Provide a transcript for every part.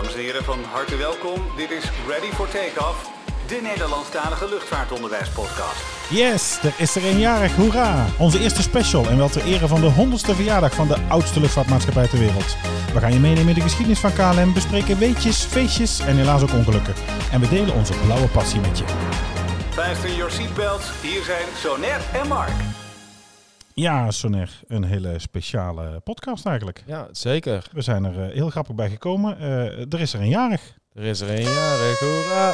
Dames en heren, van harte welkom. Dit is Ready for Takeoff, de Nederlandstalige luchtvaartonderwijspodcast. Yes, er is er een jarig, hoera! Onze eerste special en wel ter ere van de 100ste verjaardag van de oudste luchtvaartmaatschappij ter wereld. We gaan je meenemen in de geschiedenis van KLM, bespreken weetjes, feestjes en helaas ook ongelukken. En we delen onze blauwe passie met je. Fasten your seatbelts, hier zijn Soner en Mark. Ja, Soner, een hele speciale podcast eigenlijk. Ja, zeker. We zijn er eh, heel grappig bij gekomen. Eh, er is er een jarig. Er is er een jarig. Hoera!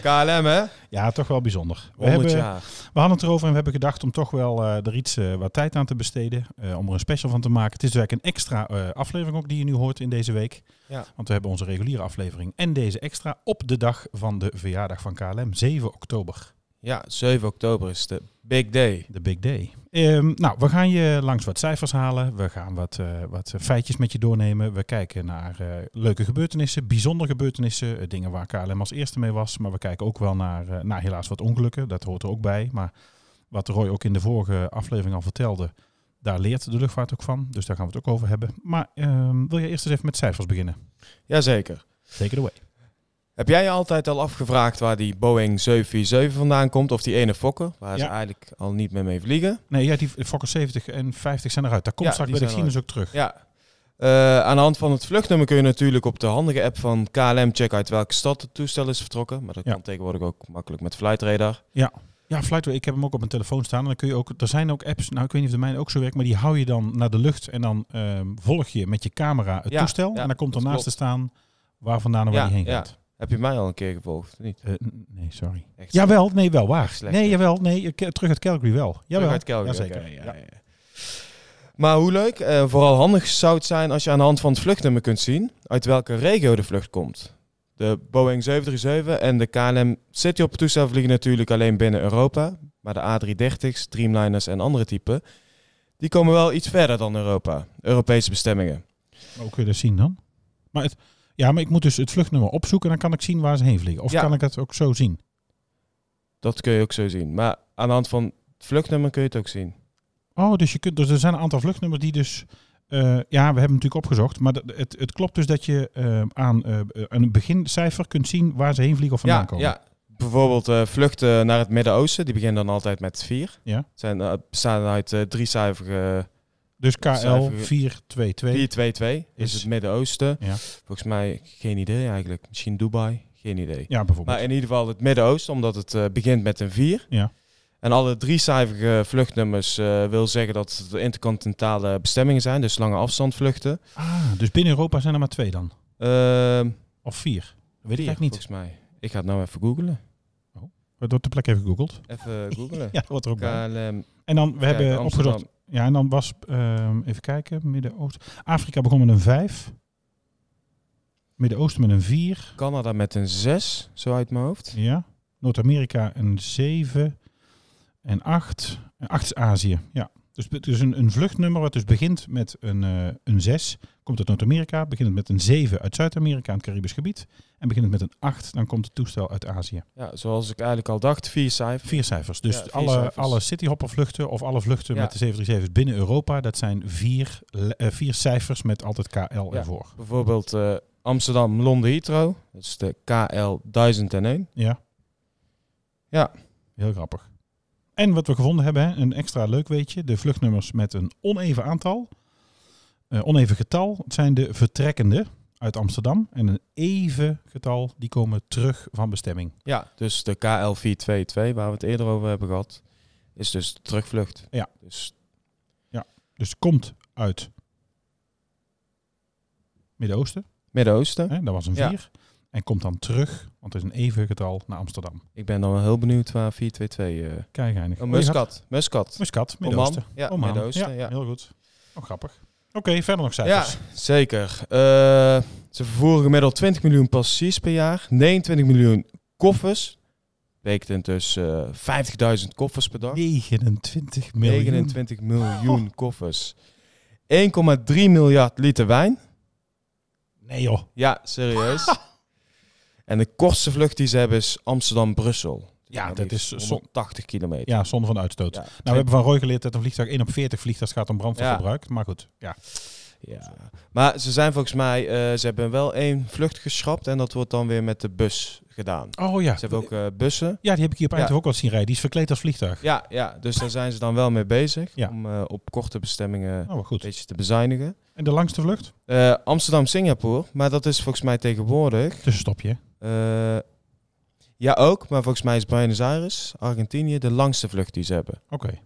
KLM, hè? Ja, toch wel bijzonder. We, 100 hebben, jaar. we hadden het erover en we hebben gedacht om toch wel eh, er iets wat tijd aan te besteden. om er een special van te maken. Het is dus eigenlijk een extra aflevering ook die je nu hoort in deze week. Ja. Want we hebben onze reguliere aflevering en deze extra op de dag van de verjaardag van KLM, 7 oktober. Ja, 7 oktober is de big day. De big day. Ehm, nou, we gaan je langs wat cijfers halen. We gaan wat, eh, wat feitjes met je doornemen. We kijken naar eh, leuke gebeurtenissen, bijzondere gebeurtenissen. eh, dingen waar KLM als eerste mee was. Maar we kijken ook wel naar, naar helaas wat ongelukken. Dat hoort er ook bij. Maar wat Roy ook in de vorige aflevering al vertelde, daar leert de luchtvaart ook van. Dus daar gaan we het ook over hebben. Maar ehm, wil je eerst eens even met cijfers beginnen? Jazeker. Take it away. Heb jij je altijd al afgevraagd waar die Boeing 747 vandaan komt? Of die ene Fokker, waar ze Ja. eigenlijk al niet meer mee vliegen? Nee, ja, die Fokker 70 en 50 zijn eruit. Daar komt Ja, straks bij de geschiedenis ook terug. Ja. Eh, aan de hand van het vluchtnummer kun je natuurlijk op de handige app van KLM checken uit welke stad het toestel is vertrokken. Maar dat Ja. kan tegenwoordig ook makkelijk met Flight Radar. Ja, Flightway, ik heb hem ook op mijn telefoon staan. En dan kun je ook, er zijn ook apps, nou ik weet niet of de mijne ook zo werkt, maar die hou je dan naar de lucht en dan ehm, volg je met je camera het Ja, toestel. ja, en dan komt er dat naast te staan waar vandaan en waar Ja, die heen ja. gaat. Heb je mij al een keer gevolgd? Niet? Eh, nee, sorry. Echt Jawel, nee, wel waar. Echt slecht, nee, jawel, nee, ik- terug uit Calgary wel. Jawel. uit Calgary, Jazeker. oké, Ja, ja. ja, ja. Maar hoe leuk, eh, vooral handig zou het zijn als je aan de hand van het vluchtnummer kunt zien uit welke regio de vlucht komt. De Boeing 737 en de KLM Cityhopper toestel vliegen natuurlijk alleen binnen Europa. Maar de A330's, Dreamliners en andere typen, die komen wel iets verder dan Europa. Europese bestemmingen. Maar hoe kun je dat zien dan? Maar het, ja, maar ik moet dus het vluchtnummer opzoeken en dan kan ik zien waar ze heen vliegen. Of Ja. kan ik het ook zo zien? Dat kun je ook zo zien. Maar aan de hand van het vluchtnummer kun je het ook zien. Oh, dus, je kunt, dus er zijn een aantal vluchtnummers die dus... eh, ja, we hebben natuurlijk opgezocht. Maar dat- het, het klopt dus dat je eh, aan eh, een begincijfer kunt zien waar ze heen vliegen of vandaan Ja, komen. ja. Bijvoorbeeld eh, vluchten naar het Midden-Oosten, die beginnen dan altijd met 4. Ja. Zijn, eh, bestaan uit eh, drie cijferige Dus KL Cijfer- 422. 422 is Is- het Midden-Oosten. Ja. Volgens mij geen idee eigenlijk. Misschien Dubai, geen idee. Ja, bijvoorbeeld. Maar in ieder geval het Midden-Oosten, omdat het eh, begint met een 4. Ja. En alle driecijferige vluchtnummers eh, wil zeggen dat het intercontinentale bestemmingen zijn, dus lange afstandvluchten. Ah, dus binnen Europa zijn er maar twee dan? Ehm Of vier? Dat weet ik eigenlijk niet. Volgens mij. Ik ga het nou even googlen. We door de plek even gegoogeld. Even googlen. Ja, wat er ook bij. KLM. En dan, we hebben Amsterdam. opgezocht. Ja, en dan was, ehm, even kijken, Midden-Oosten. Afrika begon met een 5. Midden-Oosten met een 4. Canada met een 6, zo uit mijn hoofd. Ja. Noord-Amerika een 7. En 8. En 8 is Azië. Ja. Dus het is een, een vluchtnummer wat dus begint met een, eh, een 6. Komt uit Noord-Amerika. Begint met een 7 uit Zuid-Amerika en het Caribisch gebied. En begint met een 8. Dan komt het toestel uit Azië. Ja, zoals ik eigenlijk al dacht, vier cijfers. Vier cijfers. Dus Ja, vier alle, cijfers. alle cityhopper vluchten of alle vluchten Ja. met de 737's binnen Europa, dat zijn vier, eh, vier cijfers met altijd KL Ja. ervoor. Bijvoorbeeld eh, Amsterdam, Londen, Heathrow. Dat is de KL 1001. Ja. Ja. Heel grappig. En wat we gevonden hebben, een extra leuk weetje, de vluchtnummers met een oneven aantal, oneven getal, het zijn de vertrekkende uit Amsterdam. En een even getal, die komen terug van bestemming. Ja, dus de KL 422, waar we het eerder over hebben gehad, is dus de terugvlucht. Ja. Dus Dus komt uit Midden-Oosten, Midden-Oosten. dat was een Ja. vier. En komt dan terug, want het is een even getal, naar Amsterdam. Ik ben dan wel heel benieuwd waar 422... eh Kijk, oh, had- Muscat. Muscat. Muscat, Midden-Oosten. Ja. Midden-Oosten. Ja, Ja, heel goed. Oh, grappig. Oké, verder nog ja. cijfers. zeker. Eh, ze vervoeren gemiddeld 20 miljoen passagiers per jaar. 29 miljoen koffers. Betekent dus eh 50.000 koffers per dag. 29 miljoen. 29 miljoen koffers. 1,3 miljard liter wijn. Nee joh. Ja, serieus. en de kortste vlucht die ze hebben is Amsterdam-Brussel. Ja, dat is zo- 180 kilometer. Ja, zonder van uitstoot. Ja, Nou, we hebben van Roy geleerd dat een vliegtuig 1 op 40 vliegt als het gaat om brandstofverbruik. Maar goed, ja. Ja. Maar ze zijn volgens mij, eh, ze hebben wel één vlucht geschrapt en dat wordt dan weer met de bus gedaan. Oh ja. Ze hebben ook eh, bussen. Ja, die heb ik hier op Ja. Eindhoven ook wel zien rijden. Die is verkleed als vliegtuig. Ja, ja, dus daar zijn ze dan wel mee bezig Ja. om eh, op korte bestemmingen Oh, een beetje te bezuinigen. En de langste vlucht? Amsterdam-Singapore, maar dat is volgens mij tegenwoordig. Tussenstopje. Ja, ook, maar volgens mij is Buenos Aires, Argentinië, de langste vlucht die ze hebben. Oké.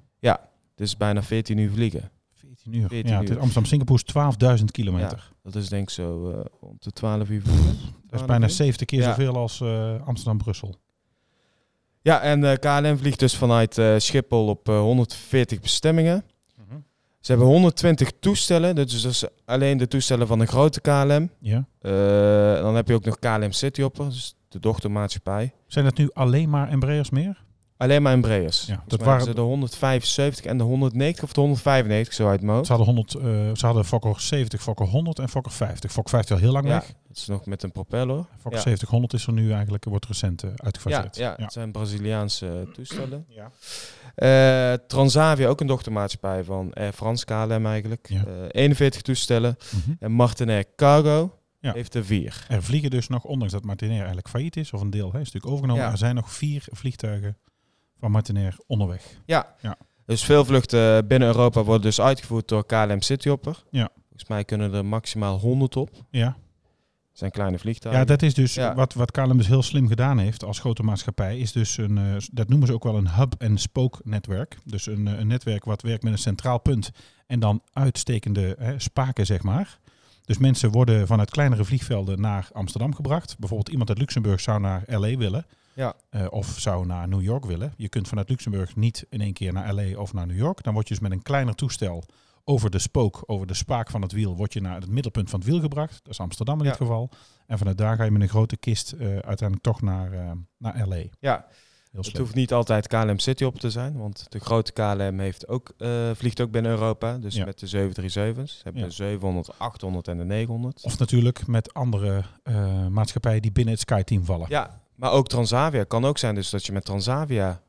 Dus bijna 14 uur vliegen. 14 uur. 14 ja, het is uur. Amsterdam-Singapore is 12.000 kilometer. Dat is denk ik zo eh om de 12 uur vliegen. Dat is bijna 70 keer Ja. zoveel als eh, Amsterdam-Brussel. Ja, en eh, KLM vliegt dus vanuit Schiphol op eh, 140 bestemmingen. Ze hebben 120 toestellen, dus dat is alleen de toestellen van de grote KLM. Ja. Dan heb je ook nog KLM Cityhopper, dus de dochtermaatschappij. Zijn het nu alleen maar Embraers meer? Alleen maar Embraers. Ja, dat waren- ze de 175 en de 190 of de 195, zo uit mijn hoofd. Ze hadden, 100, eh, ze hadden Fokker 70, Fokker 100 en Fokker 50. Fokker 50 al heel lang Ja, weg. dat is nog met een propeller. Fokker Ja. 70, 100 is er nu eigenlijk, wordt recent Ja, uitgefaseerd. ja, het zijn Braziliaanse eh, toestellen. Ja. Transavia, ook een dochtermaatschappij van Air France KLM eigenlijk. Ja. Eh, 41 toestellen. Mhm. En Martinair Cargo Ja. heeft er vier. Er vliegen dus nog, ondanks dat Martinair eigenlijk failliet is, of een deel hè, is natuurlijk overgenomen, Ja. er zijn nog vier vliegtuigen van Martinair onderweg. Ja. Ja. Dus veel vluchten binnen Europa worden dus uitgevoerd door KLM Cityhopper. Ja. Volgens mij kunnen er maximaal 100 op. Dat Ja, zijn kleine vliegtuigen. ja dat is dus Ja. wat, wat KLM dus heel slim gedaan heeft als grote maatschappij, is dus een, eh, dat noemen ze ook wel een hub-and-spoke netwerk. Dus een, eh, een netwerk wat werkt met een centraal punt en dan uitstekende hè, spaken, zeg maar. Dus mensen worden vanuit kleinere vliegvelden naar Amsterdam gebracht. Bijvoorbeeld iemand uit Luxemburg zou naar LA willen. Ja. eh, of zou naar New York willen. Je kunt vanuit Luxemburg niet in één keer naar LA of naar New York. Dan word je dus met een kleiner toestel over de spook, over de spaak van het wiel, word je naar het middelpunt van het wiel gebracht. Dat is Amsterdam in Ja. dit geval. En vanuit daar ga je met een grote kist eh, uiteindelijk toch naar, eh, naar LA. Ja, het hoeft niet altijd KLM Cityhopper te zijn. Want de grote KLM heeft ook, eh, vliegt ook binnen Europa. Dus Ja. met de 737's. Ze hebben de 700, 800 en de 900. Of natuurlijk met andere eh, maatschappijen die binnen het Skyteam vallen. Ja, maar ook Transavia kan ook zijn. Dus dat je met Transavia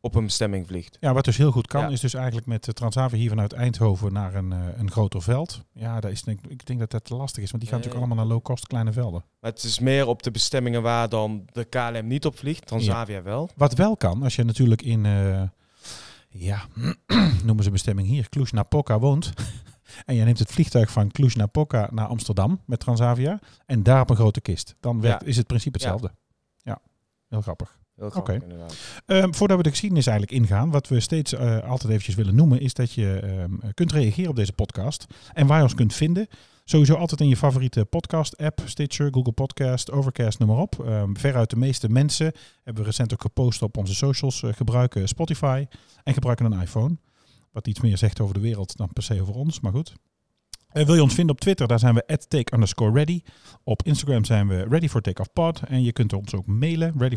op een bestemming vliegt. Ja, wat dus heel goed kan, Ja. is dus eigenlijk met de Transavia hier vanuit Eindhoven naar een, eh, een groter veld. Ja, dat is, denk, ik denk dat dat te lastig is, want die gaan Nee. natuurlijk allemaal naar low-cost kleine velden. Maar het is meer op de bestemmingen waar dan de KLM niet op vliegt. Transavia wel. Wat wel kan, als je natuurlijk in, eh, ja, noemen ze bestemming hier, Cluj-Napoca woont. en je neemt het vliegtuig van Cluj-Napoca naar Amsterdam met Transavia. En daar op een grote kist. Dan werkt, Ja. is het principe Ja. hetzelfde. Ja, heel grappig. Oké. Ehm, voordat we de geschiedenis eigenlijk ingaan, wat we steeds eh, altijd eventjes willen noemen, is dat je ehm, kunt reageren op deze podcast. En waar je ons kunt vinden. Sowieso altijd in je favoriete podcast-app, Stitcher, Google Podcast, Overcast, noem maar op. Ehm, veruit de meeste mensen, hebben we recent ook gepost op onze socials, eh, gebruiken Spotify en gebruiken een iPhone. Wat iets meer zegt over de wereld dan per se over ons, maar goed. Eh, wil je ons vinden op Twitter, daar zijn we take ready. Op Instagram zijn we ready for takeoff pod. En je kunt ons ook mailen, ready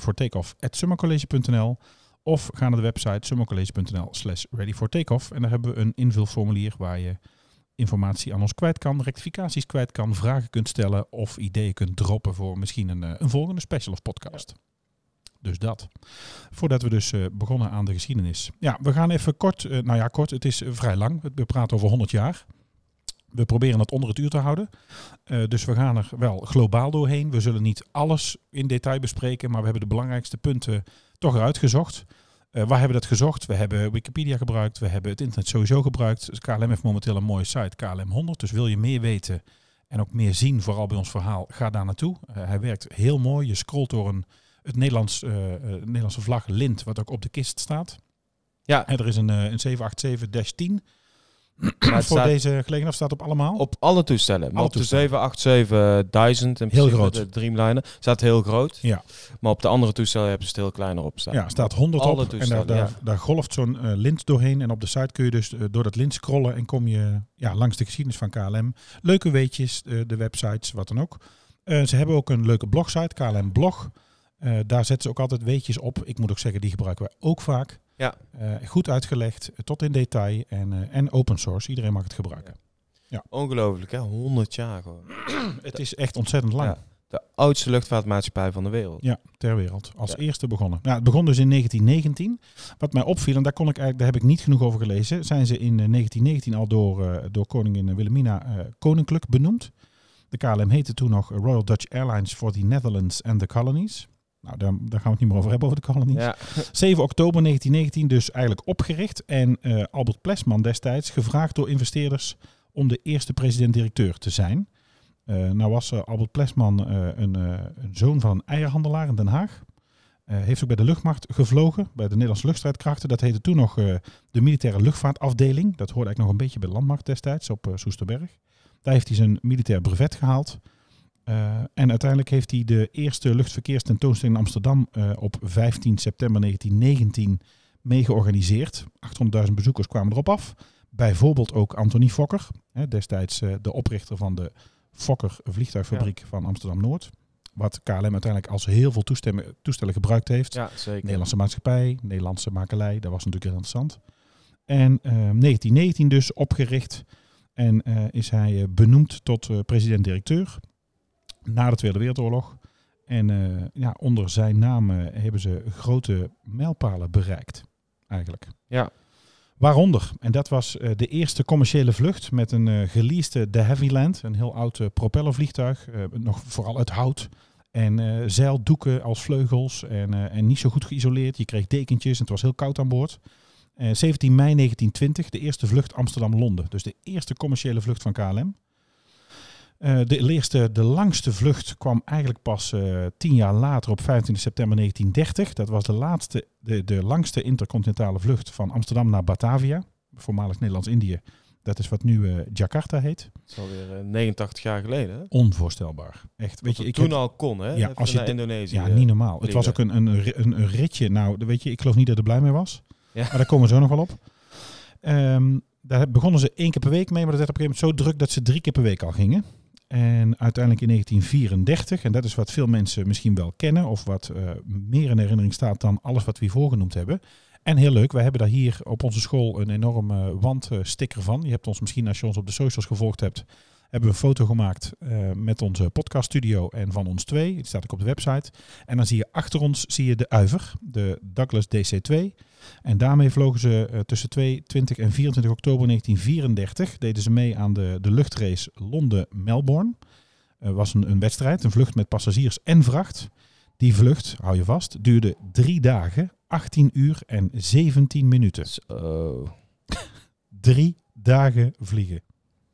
at summercollege.nl. Of ga naar de website summercollege.nl slash ready for takeoff. En daar hebben we een invulformulier waar je informatie aan ons kwijt kan, rectificaties kwijt kan, vragen kunt stellen of ideeën kunt droppen voor misschien een, eh, een volgende special of podcast. Dus dat. Voordat we dus eh, begonnen aan de geschiedenis. Ja, we gaan even kort, nou ja kort, het is vrij lang. We praten over 100 jaar. We proberen het onder het uur te houden. Eh, dus we gaan er wel globaal doorheen. We zullen niet alles in detail bespreken, maar we hebben de belangrijkste punten toch eruit gezocht. Eh, waar hebben we dat gezocht? We hebben Wikipedia gebruikt, we hebben het internet sowieso gebruikt. Dus KLM heeft momenteel een mooie site, KLM 100. Dus wil je meer weten en ook meer zien, vooral bij ons verhaal, ga daar naartoe. Eh, hij werkt heel mooi. Je scrolt door een, het Nederlands, eh, Nederlandse vlag lint, wat ook op de kist staat. Ja, En er is een, een 787-10 maar voor deze gelegenheid. Staat op allemaal? op alle toestellen. Maar op de toestellen. 787 in Heel principe, groot. De Dreamliner staat heel groot. Ja. Maar op de andere toestellen hebben ze het heel kleiner op staan. Ja, staat 100 Alle op. En daar, toestellen, daar, ja. daar golft zo'n eh, lint doorheen. En op de site kun je dus eh, door dat lint scrollen en kom je ja, langs de geschiedenis van KLM. Leuke weetjes, eh, de websites, wat dan ook. Ze hebben ook een leuke blogsite, KLM Blog. Daar zetten ze ook altijd weetjes op. Ik moet ook zeggen, die gebruiken wij ook vaak. Ja. Eh, goed uitgelegd, eh, tot in detail en, eh, en open source. Iedereen mag het gebruiken. Ongelooflijk, hè? 100 jaar gewoon. Het is echt ontzettend lang. Ja. de oudste luchtvaartmaatschappij van de wereld. Ja, ter wereld. Als Ja. eerste begonnen. Nou, het begon dus in 1919. Wat mij opviel, en daar, kon ik eigenlijk, daar heb ik niet genoeg over gelezen, zijn ze in eh, 1919 al door, door koningin Wilhelmina koninklijk benoemd. De KLM heette toen nog Royal Dutch Airlines for the Netherlands and the Colonies. Nou, daar, daar gaan we het niet meer over hebben, over de kolonies. Ja, 7 oktober 1919 dus eigenlijk opgericht. En eh, Albert Plesman destijds gevraagd door investeerders om de eerste president-directeur te zijn. Eh, nou was eh, Albert Plesman een, een zoon van een eierhandelaar in Den Haag. Heeft ook bij de luchtmacht gevlogen, bij de Nederlandse luchtstrijdkrachten. Dat heette toen nog de militaire luchtvaartafdeling. Dat hoorde eigenlijk nog een beetje bij de landmacht destijds op Soesterberg. Daar heeft hij zijn militair brevet gehaald. Eh, en uiteindelijk heeft hij de eerste luchtverkeerstentoonstelling in Amsterdam eh, op 15 september 1919 mee georganiseerd. 800.000 bezoekers kwamen erop af. Bijvoorbeeld ook Anthony Fokker, hè, destijds eh, de oprichter van de Fokker vliegtuigfabriek van Amsterdam-Noord. Wat KLM uiteindelijk als heel veel toestellen gebruikt heeft. ja zeker. Nederlandse maatschappij, Nederlandse makelij, dat was natuurlijk heel interessant. En eh, 1919 dus opgericht en is hij benoemd tot president-directeur na de Tweede Wereldoorlog. En eh, ja, onder zijn naam eh, hebben ze grote mijlpalen bereikt, eigenlijk. Ja. Waaronder, en dat was eh, de eerste commerciële vlucht met een eh geleasede de Havilland, een heel oud propellervliegtuig, nog vooral uit hout. En zeildoeken als vleugels en, en niet zo goed geïsoleerd. Je kreeg dekentjes en het was heel koud aan boord. Eh, 17 mei 1920, de eerste vlucht Amsterdam-Londen. Dus de eerste commerciële vlucht van KLM. Eh, de, eerste, de langste vlucht kwam eigenlijk pas eh, tien jaar later op 25 september 1930. Dat was de, laatste, de, de langste intercontinentale vlucht van Amsterdam naar Batavia, voormalig Nederlands-Indië. Dat is wat nu eh, Jakarta heet. Dat is alweer eh, 89 jaar geleden. Hè? Onvoorstelbaar. Echt. Weet je, ik toen heb- al kon, hè? Ja, Even als je naar Indonesië. ja, niet normaal. Het was ook een, een, een, ritje. Nou, weet je, ik geloof niet dat er blij mee was. Ja. Maar daar komen we zo nog wel op. Ehm, daar begonnen ze één keer per week mee, maar dat werd op een gegeven moment zo druk dat ze drie keer per week al gingen. En uiteindelijk in 1934, en dat is wat veel mensen misschien wel kennen, of wat eh, meer in herinnering staat dan alles wat we hiervoor genoemd hebben. En heel leuk, wij hebben daar hier op onze school een enorme wandsticker van. Je hebt ons misschien, als je ons op de socials gevolgd hebt, hebben we een foto gemaakt eh, met onze podcaststudio en van ons twee. Het staat ook op de website. En dan zie je achter ons zie je de Uiver, de Douglas DC-2. En daarmee vlogen ze eh, tussen 2, 20 en 24 oktober 1934. Deden ze mee aan de, de luchtrace Londen-Melbourne. Het was een, een wedstrijd, een vlucht met passagiers en vracht. Die vlucht, hou je vast, duurde drie dagen, 18 uur en 17 minuten. Zo. Drie dagen vliegen.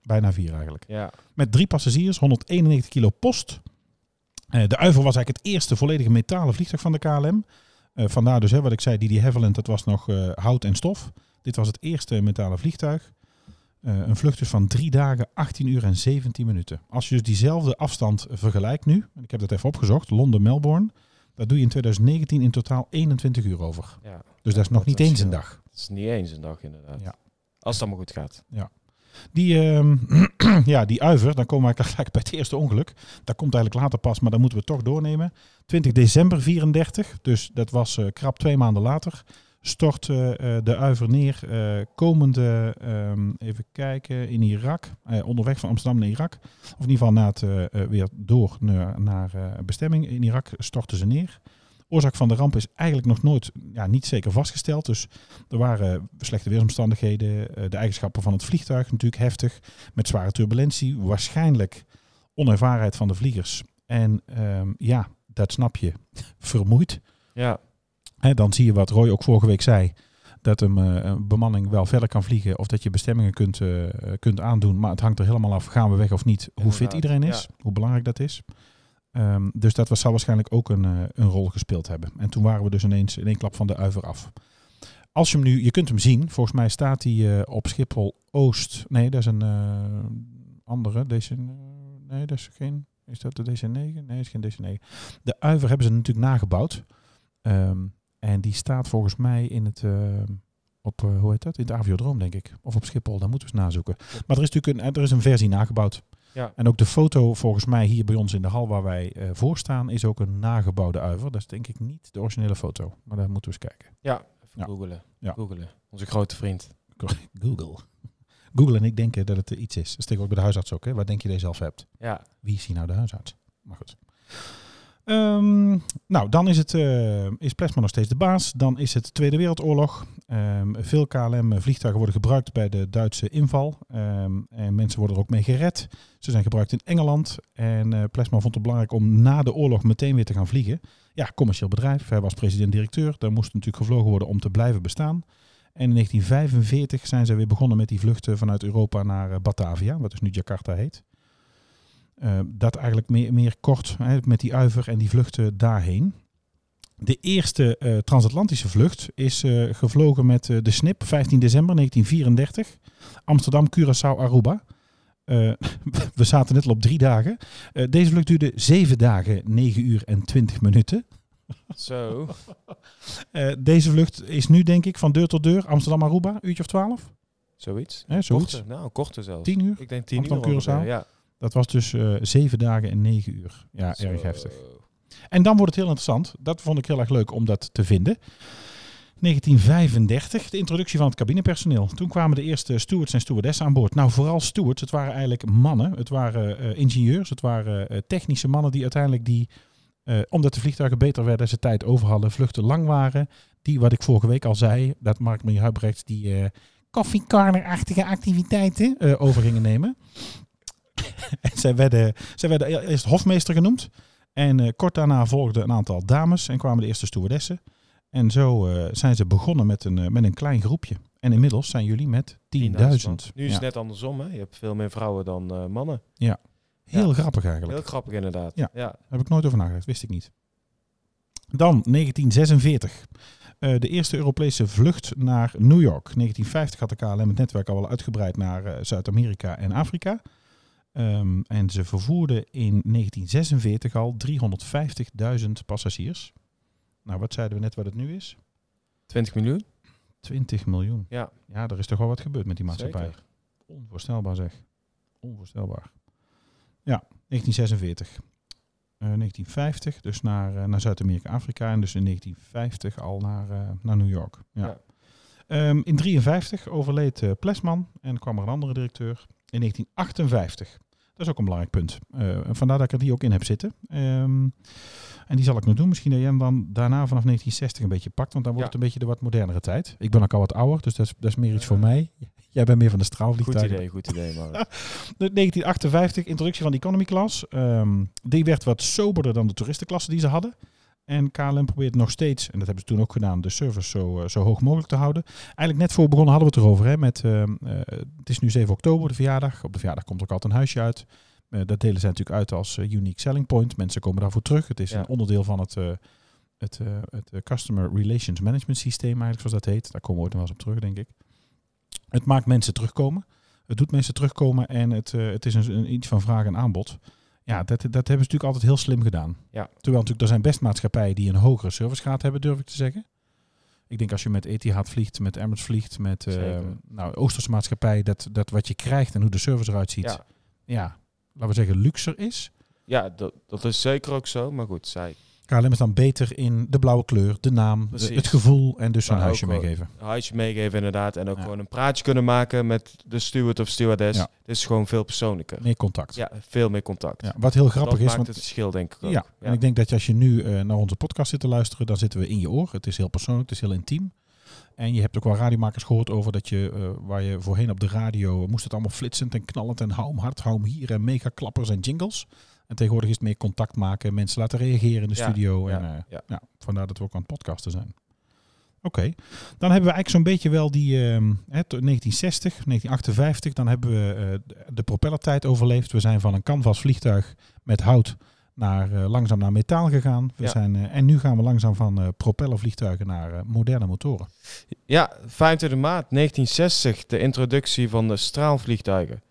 Bijna vier eigenlijk. Ja. Met drie passagiers, 191 kilo post. Eh, de Uiver was eigenlijk het eerste volledige metalen vliegtuig van de KLM. Eh, vandaar dus, hè, wat ik zei, die, die Havilland, dat was nog eh, hout en stof. Dit was het eerste metalen vliegtuig. Een vlucht dus van drie dagen, 18 uur en 17 minuten. Als je dus diezelfde afstand vergelijkt nu, ik heb dat even opgezocht, Londen-Melbourne, daar doe je in 2019 in totaal 21 uur over. ja. Dus dat is nog dat niet eens een dag. Het is niet eens een dag inderdaad. Ja. Als het allemaal goed gaat. Die, ehm, ja, die uiver, dan komen we eigenlijk bij het eerste ongeluk. Dat komt eigenlijk later pas, maar dan moeten we toch doornemen. 20 december 34, dus dat was eh, krap twee maanden later, stort eh, eh, de uiver neer. komende, ehm, even kijken, in Irak, onderweg van Amsterdam naar Irak. Of in ieder geval na het, weer door naar, naar bestemming. In Irak stortten ze neer. Oorzaak van de ramp is eigenlijk nog nooit, ja, niet zeker vastgesteld. Dus er waren slechte weersomstandigheden. eh, de eigenschappen van het vliegtuig natuurlijk heftig. Met zware turbulentie. Waarschijnlijk onervarenheid van de vliegers. En ehm, ja, dat snap je. Vermoeid. Ja. Hè, dan zie je wat Roy ook vorige week zei. Dat een, eh, een bemanning wel verder kan vliegen. Of dat je bestemmingen kunt, eh, kunt aandoen. Maar het hangt er helemaal af. Gaan we weg of niet? Hoe fit iedereen is. Hoe belangrijk dat is. Ehm, dus dat was, zal waarschijnlijk ook een, eh, een rol gespeeld hebben. En toen waren we dus ineens in één klap van de uiver af. Als je hem nu, je kunt hem zien. Volgens mij staat hij eh, op Schiphol Oost. Nee, dat is een eh, andere. Deze, nee, dat is geen. Is dat de DC9? Nee, dat is geen DC9. De uiver hebben ze natuurlijk nagebouwd. Ehm, en die staat volgens mij in het. op, hoe heet dat? In het Aviodroom, denk ik. Of op Schiphol, daar moeten we eens nazoeken. Maar er is natuurlijk een, er is een versie nagebouwd. Ja. En ook de foto volgens mij hier bij ons in de hal waar wij eh, voor staan, is ook een nagebouwde uiver. Dat is denk ik niet de originele foto. Maar daar moeten we eens kijken. Ja. Even Ja. googelen. Ja. Googelen. Onze grote vriend. Google. Google en ik denken dat het iets is. Dat is tegenwoordig bij de huisarts ook. Hè? Wat denk je dat je zelf hebt? Ja. Wie is hier nou de huisarts? Maar goed. Ehm, nou, dan is, het, eh, is Plesma nog steeds de baas. Dan is het Tweede Wereldoorlog. Ehm, veel KLM-vliegtuigen worden gebruikt bij de Duitse inval. Ehm, en mensen worden er ook mee gered. Ze zijn gebruikt in Engeland. En eh Plesma vond het belangrijk om na de oorlog meteen weer te gaan vliegen. Ja, commercieel bedrijf. Hij was president-directeur. Daar moest natuurlijk gevlogen worden om te blijven bestaan. En in 1945 zijn ze weer begonnen met die vluchten vanuit Europa naar eh, Batavia, wat dus nu Jakarta heet. Eh, dat eigenlijk meer, meer kort hè, met die uiver en die vluchten daarheen. De eerste eh, transatlantische vlucht is eh, gevlogen met de SNIP 15 december 1934. Amsterdam, Curaçao, Aruba. We zaten net al op drie dagen. Deze vlucht duurde zeven dagen, 9 uur en 20 minuten. Zo. Deze vlucht is nu denk ik van deur tot deur Amsterdam, Aruba, uurtje of 12. Zoiets. Hè, zoiets. Korter. Nou, korter zelfs. 10 uur. Ik denk tien uur. Amsterdam, ongeveer, Curaçao. Ja. Dat was dus eh zeven dagen en negen uur. Ja, Zo. erg heftig. En dan wordt het heel interessant. Dat vond ik heel erg leuk om dat te vinden. 1935, de introductie van het cabinepersoneel. Toen kwamen de eerste stewards en stewardessen aan boord. Nou, vooral stewards. Het waren eigenlijk mannen. Het waren eh, ingenieurs. Het waren eh, technische mannen die uiteindelijk die, omdat de vliegtuigen beter werden, ze tijd over hadden, vluchten lang waren. Die, wat ik vorige week al zei, dat Mark Marie Huibrechts die koffiekarner-achtige activiteiten eh, over gingen nemen. en zij werden, zij werden eerst hofmeester genoemd. En eh, kort daarna volgden een aantal dames en kwamen de eerste stewardessen. En zo eh, zijn ze begonnen met een, eh, met een klein groepje. En inmiddels zijn jullie met 10.000. 10.000 man. Nu is Ja. het net andersom. Hè? Je hebt veel meer vrouwen dan mannen. Heel Ja. grappig eigenlijk. Heel grappig inderdaad. Ja. ja. Daar heb ik nooit over nagedacht, wist ik niet. Dan 1946. Eh, de eerste Europese vlucht naar New York. 1950 had de KLM het netwerk al wel uitgebreid naar Zuid-Amerika en Afrika. Ehm, en ze vervoerden in 1946 al 350.000 passagiers. Nou, wat zeiden we net wat het nu is? 20 miljoen? 20 miljoen. Ja. Ja, er is toch wel wat gebeurd met die maatschappij. Zeker. Onvoorstelbaar zeg. Onvoorstelbaar. Ja, 1946. Eh, 1950, dus naar, eh, naar Zuid-Amerika, Afrika. En dus in 1950 al naar, eh, naar New York. Ja. Ja. Ehm, in 1953 overleed eh, Plesman en kwam er een andere directeur. In 1958. Dat is ook een belangrijk punt. Eh, vandaar dat ik er die ook in heb zitten. Ehm, en die zal ik nog doen. Misschien dat jij hem dan daarna vanaf 1960 een beetje pakt. Want dan wordt Ja. het een beetje de wat modernere tijd. Ik ben ook al wat ouder, dus dat is, dat is meer iets voor mij. Jij bent meer van de Goed straalvliegtuigen. idee, goed idee. De 1958, introductie van de economy class. Ehm, die werd wat soberder dan de toeristenklasse die ze hadden. En KLM probeert nog steeds, en dat hebben ze toen ook gedaan, de service zo, eh, zo hoog mogelijk te houden. Eigenlijk net voor begonnen hadden we het erover. Hè, met, ehm, eh, het is nu 7 oktober, de verjaardag. Op de verjaardag komt ook altijd een huisje uit. Eh, dat delen zij natuurlijk uit als unique selling point. Mensen komen daarvoor terug. Het is Ja. een onderdeel van het, het, het Customer Relations Management Systeem, eigenlijk zoals dat heet. Daar komen we ooit nog wel eens op terug, denk ik. Het maakt mensen terugkomen. Het doet mensen terugkomen en het, het is een, een iets van vraag en aanbod. Ja, dat, dat hebben ze natuurlijk altijd heel slim gedaan. Ja. Terwijl natuurlijk, er zijn best maatschappijen die een hogere servicegraad hebben, durf ik te zeggen. Ik denk als je met Etihad vliegt, met Emirates vliegt, met Zeker. nou, Oosterse maatschappij, dat, dat wat je krijgt en hoe de service eruit ziet, ja. ja, laten we zeggen, luxer is. ja dat, dat is zeker ook zo. Maar goed, zij KLM is dan beter in de blauwe kleur, de naam, de- het gevoel en dus Maar huisje meegeven. een huisje meegeven inderdaad. En ook Ja. gewoon een praatje kunnen maken met de steward of stewardess. Ja. Dit is gewoon veel persoonlijker. Meer contact. Ja, veel meer contact. Ja, wat heel grappig dat is, maakt want het verschil denk ik ook. Ja, en ik denk dat als je nu eh, naar onze podcast zit te luisteren, dan zitten we in je oor. Het is heel persoonlijk, het is heel intiem. En je hebt ook wel radiomakers gehoord over dat je, eh, waar je voorheen op de radio, moest het allemaal flitsend en knallend en hou hem hard, hou hem hier en mega klappers en jingles. En tegenwoordig is het meer contact maken, mensen laten reageren in de Ja, studio. ja, en, eh, ja. vandaar dat we ook aan het podcasten zijn. Oké, dan hebben we eigenlijk zo'n beetje wel die tot 1960, 1958, dan hebben we eh, de propellertijd overleefd. We zijn van een canvas vliegtuig met hout naar, eh, langzaam naar metaal gegaan. We Ja. zijn, en nu gaan we langzaam van eh, propellervliegtuigen naar moderne motoren. Ja, 25 maart 1960, de introductie van de straalvliegtuigen.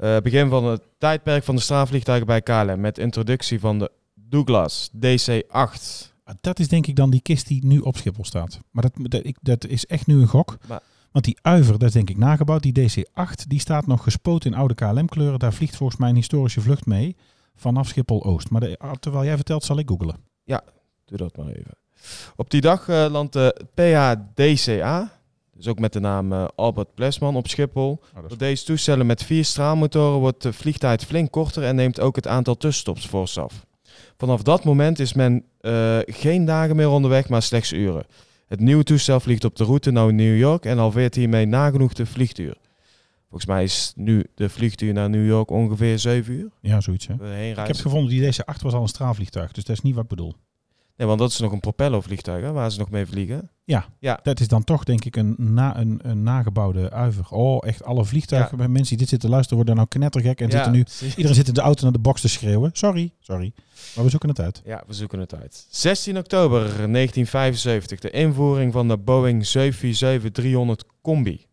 Eh, begin van het tijdperk van de straalvliegtuigen bij KLM met introductie van de Douglas DC-8. Ah, Dat is denk ik dan die kist die nu op Schiphol staat. Maar dat, dat, ik, dat is echt nu een gok. Maar- Want die uiver, dat is denk ik nagebouwd. Die DC-8, die staat nog gespoten in oude KLM-kleuren. Daar vliegt volgens mij een historische vlucht mee vanaf Schiphol-Oost. Maar de- ah, terwijl jij vertelt, zal ik googelen. Doe dat maar even. Op die dag eh, landt de PHDCA, dus ook met de naam eh, Albert Plesman op Schiphol. Oh, Door deze toestellen met vier straalmotoren wordt de vliegtijd flink korter en neemt ook het aantal tussenstops fors af. Vanaf dat moment is men eh, geen dagen meer onderweg, maar slechts uren. Het nieuwe toestel vliegt op de route naar New York en halveert hiermee nagenoeg de vliegtuur. Volgens mij is nu de vliegtuur naar New York ongeveer 7 uur. Ja, zoiets hè. Ik heb gevonden, die DC-8 was al een straalvliegtuig, dus dat is niet wat ik bedoel. Nee, want dat is nog een propellervliegtuig hè, waar ze nog mee vliegen. Dat is dan toch denk ik een, na, een, een nagebouwde uiver. Oh, echt alle vliegtuigen. Bij mensen die dit zitten luisteren worden nou knettergek en Ja, zitten nu... Iedereen zit in de auto naar de box te schreeuwen. Sorry, sorry. Maar we zoeken het uit. Ja, we zoeken het uit. 16 oktober 1975, de invoering van de Boeing 747-300 Combi.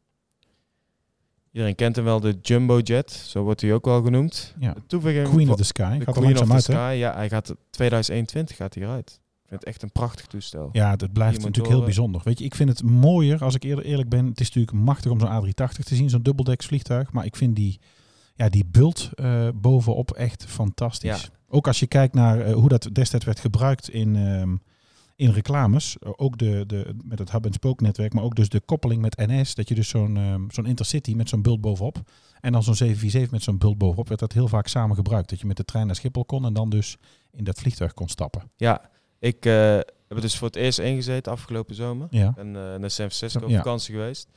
Iedereen kent hem wel, de Jumbo Jet, zo wordt hij ook wel genoemd. Ja. De Queen of the Sky. de Gaat Queen of the uit? Sky. Ja, hij gaat 2021 gaat hij eruit. Ik vind het echt een prachtig toestel. Ja, het blijft natuurlijk heel motoren. bijzonder. Weet je, ik vind het mooier, als ik eerder eerlijk ben. Het is natuurlijk machtig om zo'n A380 te zien, zo'n dubbeldeks vliegtuig. Maar ik vind die, ja, die bult eh, bovenop echt fantastisch. Ja. Ook als je kijkt naar eh, hoe dat destijds werd gebruikt in, ehm, in reclames. Eh, ook de, de, met het hub-and-spoke netwerk, maar ook dus de koppeling met NS. Dat je dus zo'n ehm, zo'n intercity met zo'n bult bovenop. En dan zo'n 747 met zo'n bult bovenop. Werd dat heel vaak samen gebruikt. Dat je met de trein naar Schiphol kon en dan dus in dat vliegtuig kon stappen. Ja, ik eh, heb er dus voor het eerst ingezeten afgelopen zomer. Ja. En eh, naar San Francisco op Ja. vakantie geweest.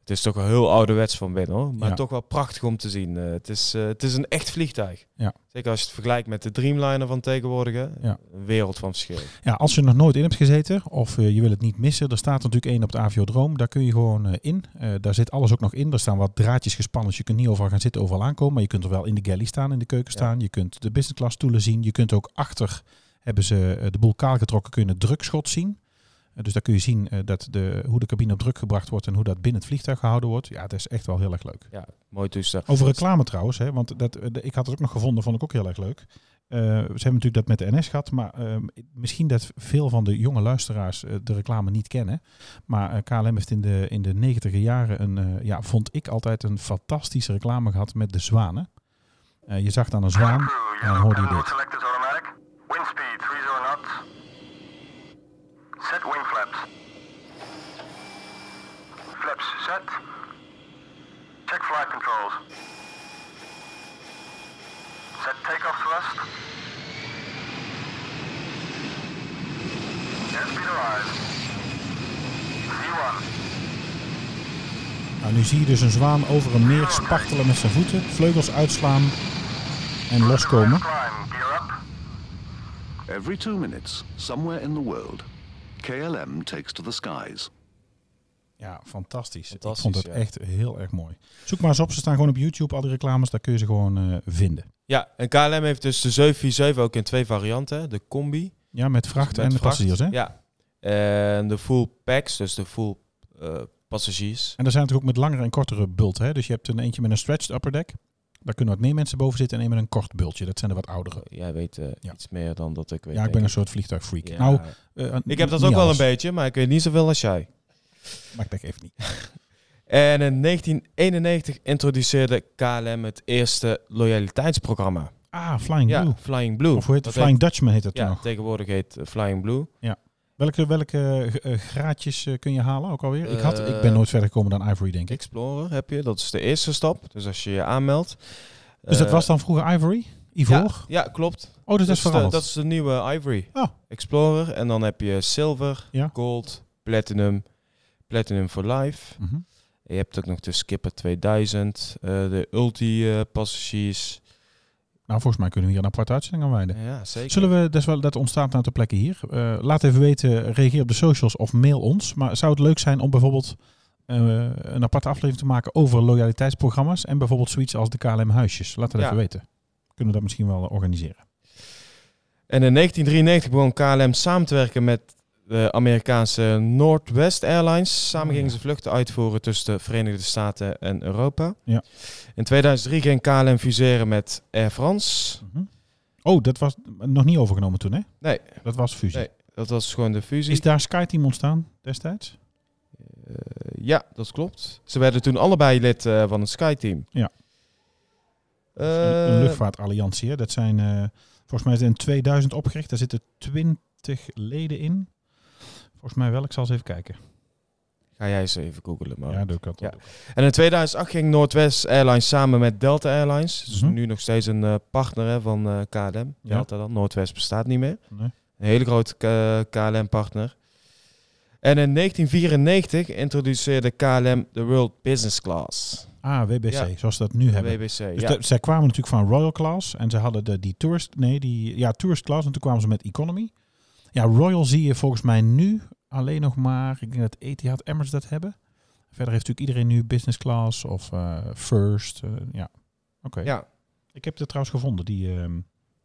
Het is toch wel heel ouderwets van binnen hoor. Maar Ja. toch wel prachtig om te zien. Eh, het, is, het is een echt vliegtuig. Ja. Zeker als je het vergelijkt met de Dreamliner van tegenwoordig. Ja. Een wereld van verschil. Ja, als je nog nooit in hebt gezeten of je wil het niet missen, er staat natuurlijk één op de Aviodroom. Daar kun je gewoon in. Daar zit alles ook nog in. Er staan wat draadjes gespannen, dus je kunt niet overal gaan zitten, overal aankomen. Maar je kunt er wel in de galley staan, in de keuken staan. Je kunt de business class stoelen zien. Je kunt ook achter, hebben ze eh, de boel kaal getrokken, kun je het drukschot zien. Eh, dus daar kun je zien eh, dat de, hoe de cabine op druk gebracht wordt en hoe dat binnen het vliegtuig gehouden wordt. Ja, dat is echt wel heel erg leuk. Ja, mooi toestel. Over reclame trouwens, hè, want dat, de- ik had het ook nog gevonden, vond ik ook heel erg leuk. Eh, ze hebben natuurlijk dat met de NS gehad, maar ehm, misschien dat veel van de jonge luisteraars de reclame niet kennen. Maar KLM heeft in de, in de negentiger jaren een, eh, ja, vond ik altijd een fantastische reclame gehad met de zwanen. Eh, je zag dan een zwaan en dan hoorde je dit. Set wing flaps. Flaps set. Check flight controls. Set takeoff thrust. Airspeed arrived. V1. Nou, nu zie je dus een zwaan over een meer spartelen met zijn voeten, vleugels uitslaan en loskomen. Every two minutes, somewhere in the world, KLM takes to the skies. Ja, fantastisch. Fantastisch, ik vond het ja. echt heel erg mooi. Zoek maar eens op, ze staan gewoon op YouTube, al die reclames, daar kun je ze gewoon eh, vinden. Ja, en KLM heeft dus de 747 ook in twee varianten. De combi. Ja, met vracht met en de passagiers, hè? Ja. En de full packs, dus de full eh, passagiers. En er zijn natuurlijk ook met langere en kortere bult, hè? Dus je hebt een eentje met een stretched upper deck. Daar kunnen wat meer mensen boven zitten en een met een kort bultje. Dat zijn de wat oudere. Jij weet eh, Ja. iets meer dan dat ik weet. Ja, ik ben een soort vliegtuigfreak. Ja. Nou, eh, ik heb dat ook wel een beetje, maar ik weet niet zoveel als jij. Maar ik denk even niet. En in 1991 introduceerde KLM het eerste loyaliteitsprogramma. Ah, Flying Ja, Blue. Flying Blue. Of hoe heet het? Flying Dutchman heet het Ja, nog. tegenwoordig heet eh, Flying Blue. Welke, welke eh, graadjes eh, kun je halen ook alweer? ik, had, ik ben nooit verder gekomen dan Ivory, denk ik. Explorer heb je, dat is de eerste stap. Dus als je je aanmeldt. Dus dat was dan vroeger Ivory? Ivoor? Ja, ja, klopt. oh, dus dat, dat, is is de, veranderd. dat is de nieuwe Ivory. Oh. Explorer. En dan heb je Silver, Ja. Gold, Platinum, Platinum for Life. Mhm. Je hebt ook nog de Skipper 2000, eh, de Ulti eh, passagiers. Nou, volgens mij kunnen we hier een aparte uitzending aan wijden. Ja, zeker. Zullen we, is wel, dat ontstaat nou ter plekke hier. Eh, laat even weten, reageer op de socials of mail ons. Maar zou het leuk zijn om bijvoorbeeld eh, een aparte aflevering te maken over loyaliteitsprogramma's en bijvoorbeeld zoiets als de KLM huisjes? Laat het Ja. even weten. Kunnen we dat misschien wel organiseren. En in 1993 begon KLM samen te werken met de Amerikaanse Northwest Airlines. Samen Oh, gingen ja. ze vluchten uitvoeren tussen de Verenigde Staten en Europa. Ja. In 2003 ging KLM fuseren met Air France. Mhm. Oh, dat was nog niet overgenomen toen, hè? Nee. Dat was fusie. Nee, dat was gewoon de fusie. Is daar SkyTeam ontstaan destijds? Eh, ja, dat klopt. Ze werden toen allebei lid eh, van het SkyTeam. Ja. Eh, een, een luchtvaartalliantie, hè? Dat zijn, eh, volgens mij in 2000 opgericht. Daar zitten 20 leden in. Volgens mij wel, ik zal eens even kijken. Ga jij eens even googlen. Maar. Ja, doe ik dat. Ja. En in 2008 ging Northwest Airlines samen met Delta Airlines. Dus Mhm. nu nog steeds een eh, partner hè, van eh, KLM. Ja. Delta dan. Noordwest bestaat niet meer. Nee. Een hele grote KLM-partner. En in 1994 introduceerde KLM de World Business Class. Ah, WBC, Ja. zoals ze dat nu hebben. WBC. Dus ja. de- zij kwamen natuurlijk van Royal Class en ze hadden de, die tourist, nee, die, ja, tourist class en toen kwamen ze met economy. Ja, Royal zie je volgens mij nu alleen nog maar, ik denk dat Etihad Emirates dat hebben. Verder heeft natuurlijk iedereen nu business class of eh, first, eh, ja. Oké. ja, Ik heb het trouwens gevonden, die, ehm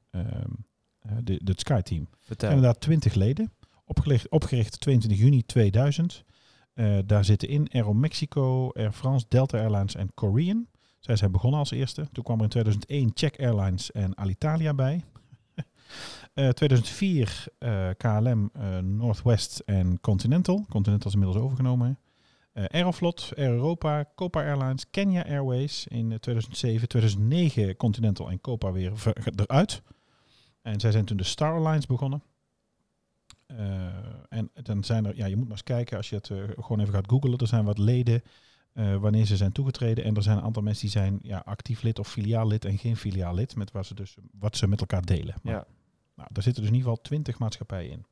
ehm eh, de, de Sky Team. vertel. Inderdaad, 20 leden. Opgericht, opgericht 22 juni 2000. Eh, daar zitten in Aeromexico, Air France, Delta Airlines en Korean. Zij zijn begonnen als eerste. Toen kwam er in 2001 Czech Airlines en Alitalia bij. Eh 2004 eh, KLM, eh, Northwest en Continental. Continental is inmiddels overgenomen. Eh, Aeroflot, Air Europa, Copa Airlines, Kenya Airways in eh, 2007. 2009 Continental en Copa weer eruit. En zij zijn toen de Star Alliance begonnen. Eh, en dan zijn er, ja, je moet maar eens kijken als je het eh, gewoon even gaat googlen. Er zijn wat leden eh, wanneer ze zijn toegetreden. En er zijn een aantal mensen die zijn ja, actief lid of filiaallid en geen filiaallid. Met waar ze dus, wat ze met elkaar delen. Maar, Ja. Nou, daar zitten dus in ieder geval 20 maatschappijen in.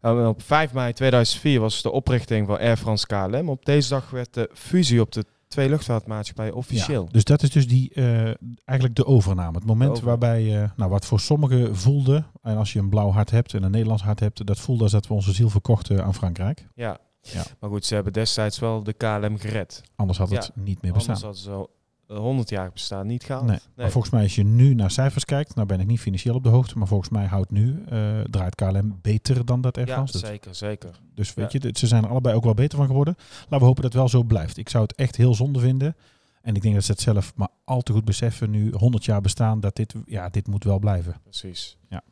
En op 5 mei 2004 was de oprichting van Air France KLM. Op deze dag werd de fusie op de twee luchtvaartmaatschappijen officieel. Ja, dus dat is dus die, eh, eigenlijk de overname. Het moment overname. waarbij, eh, nou, wat voor sommigen voelde, en als je een blauw hart hebt en een Nederlands hart hebt, dat voelde als dat we onze ziel verkochten aan Frankrijk. Ja. Ja. Maar goed, ze hebben destijds wel de KLM gered. Anders had het Ja, niet meer bestaan. Anders hadden ze 100 jaar bestaan niet gehaald. Nee. Maar volgens mij als je nu naar cijfers kijkt, nou ben ik niet financieel op de hoogte, maar volgens mij houdt nu, eh, draait KLM beter dan dat Air ja, France zeker, zeker. Dus weet Ja. je, ze zijn er allebei ook wel beter van geworden. Laten we hopen dat het wel zo blijft. Ik zou het echt heel zonde vinden. En ik denk dat ze het zelf maar al te goed beseffen, nu 100 jaar bestaan, dat dit, ja, dit moet wel blijven. Precies. Ja.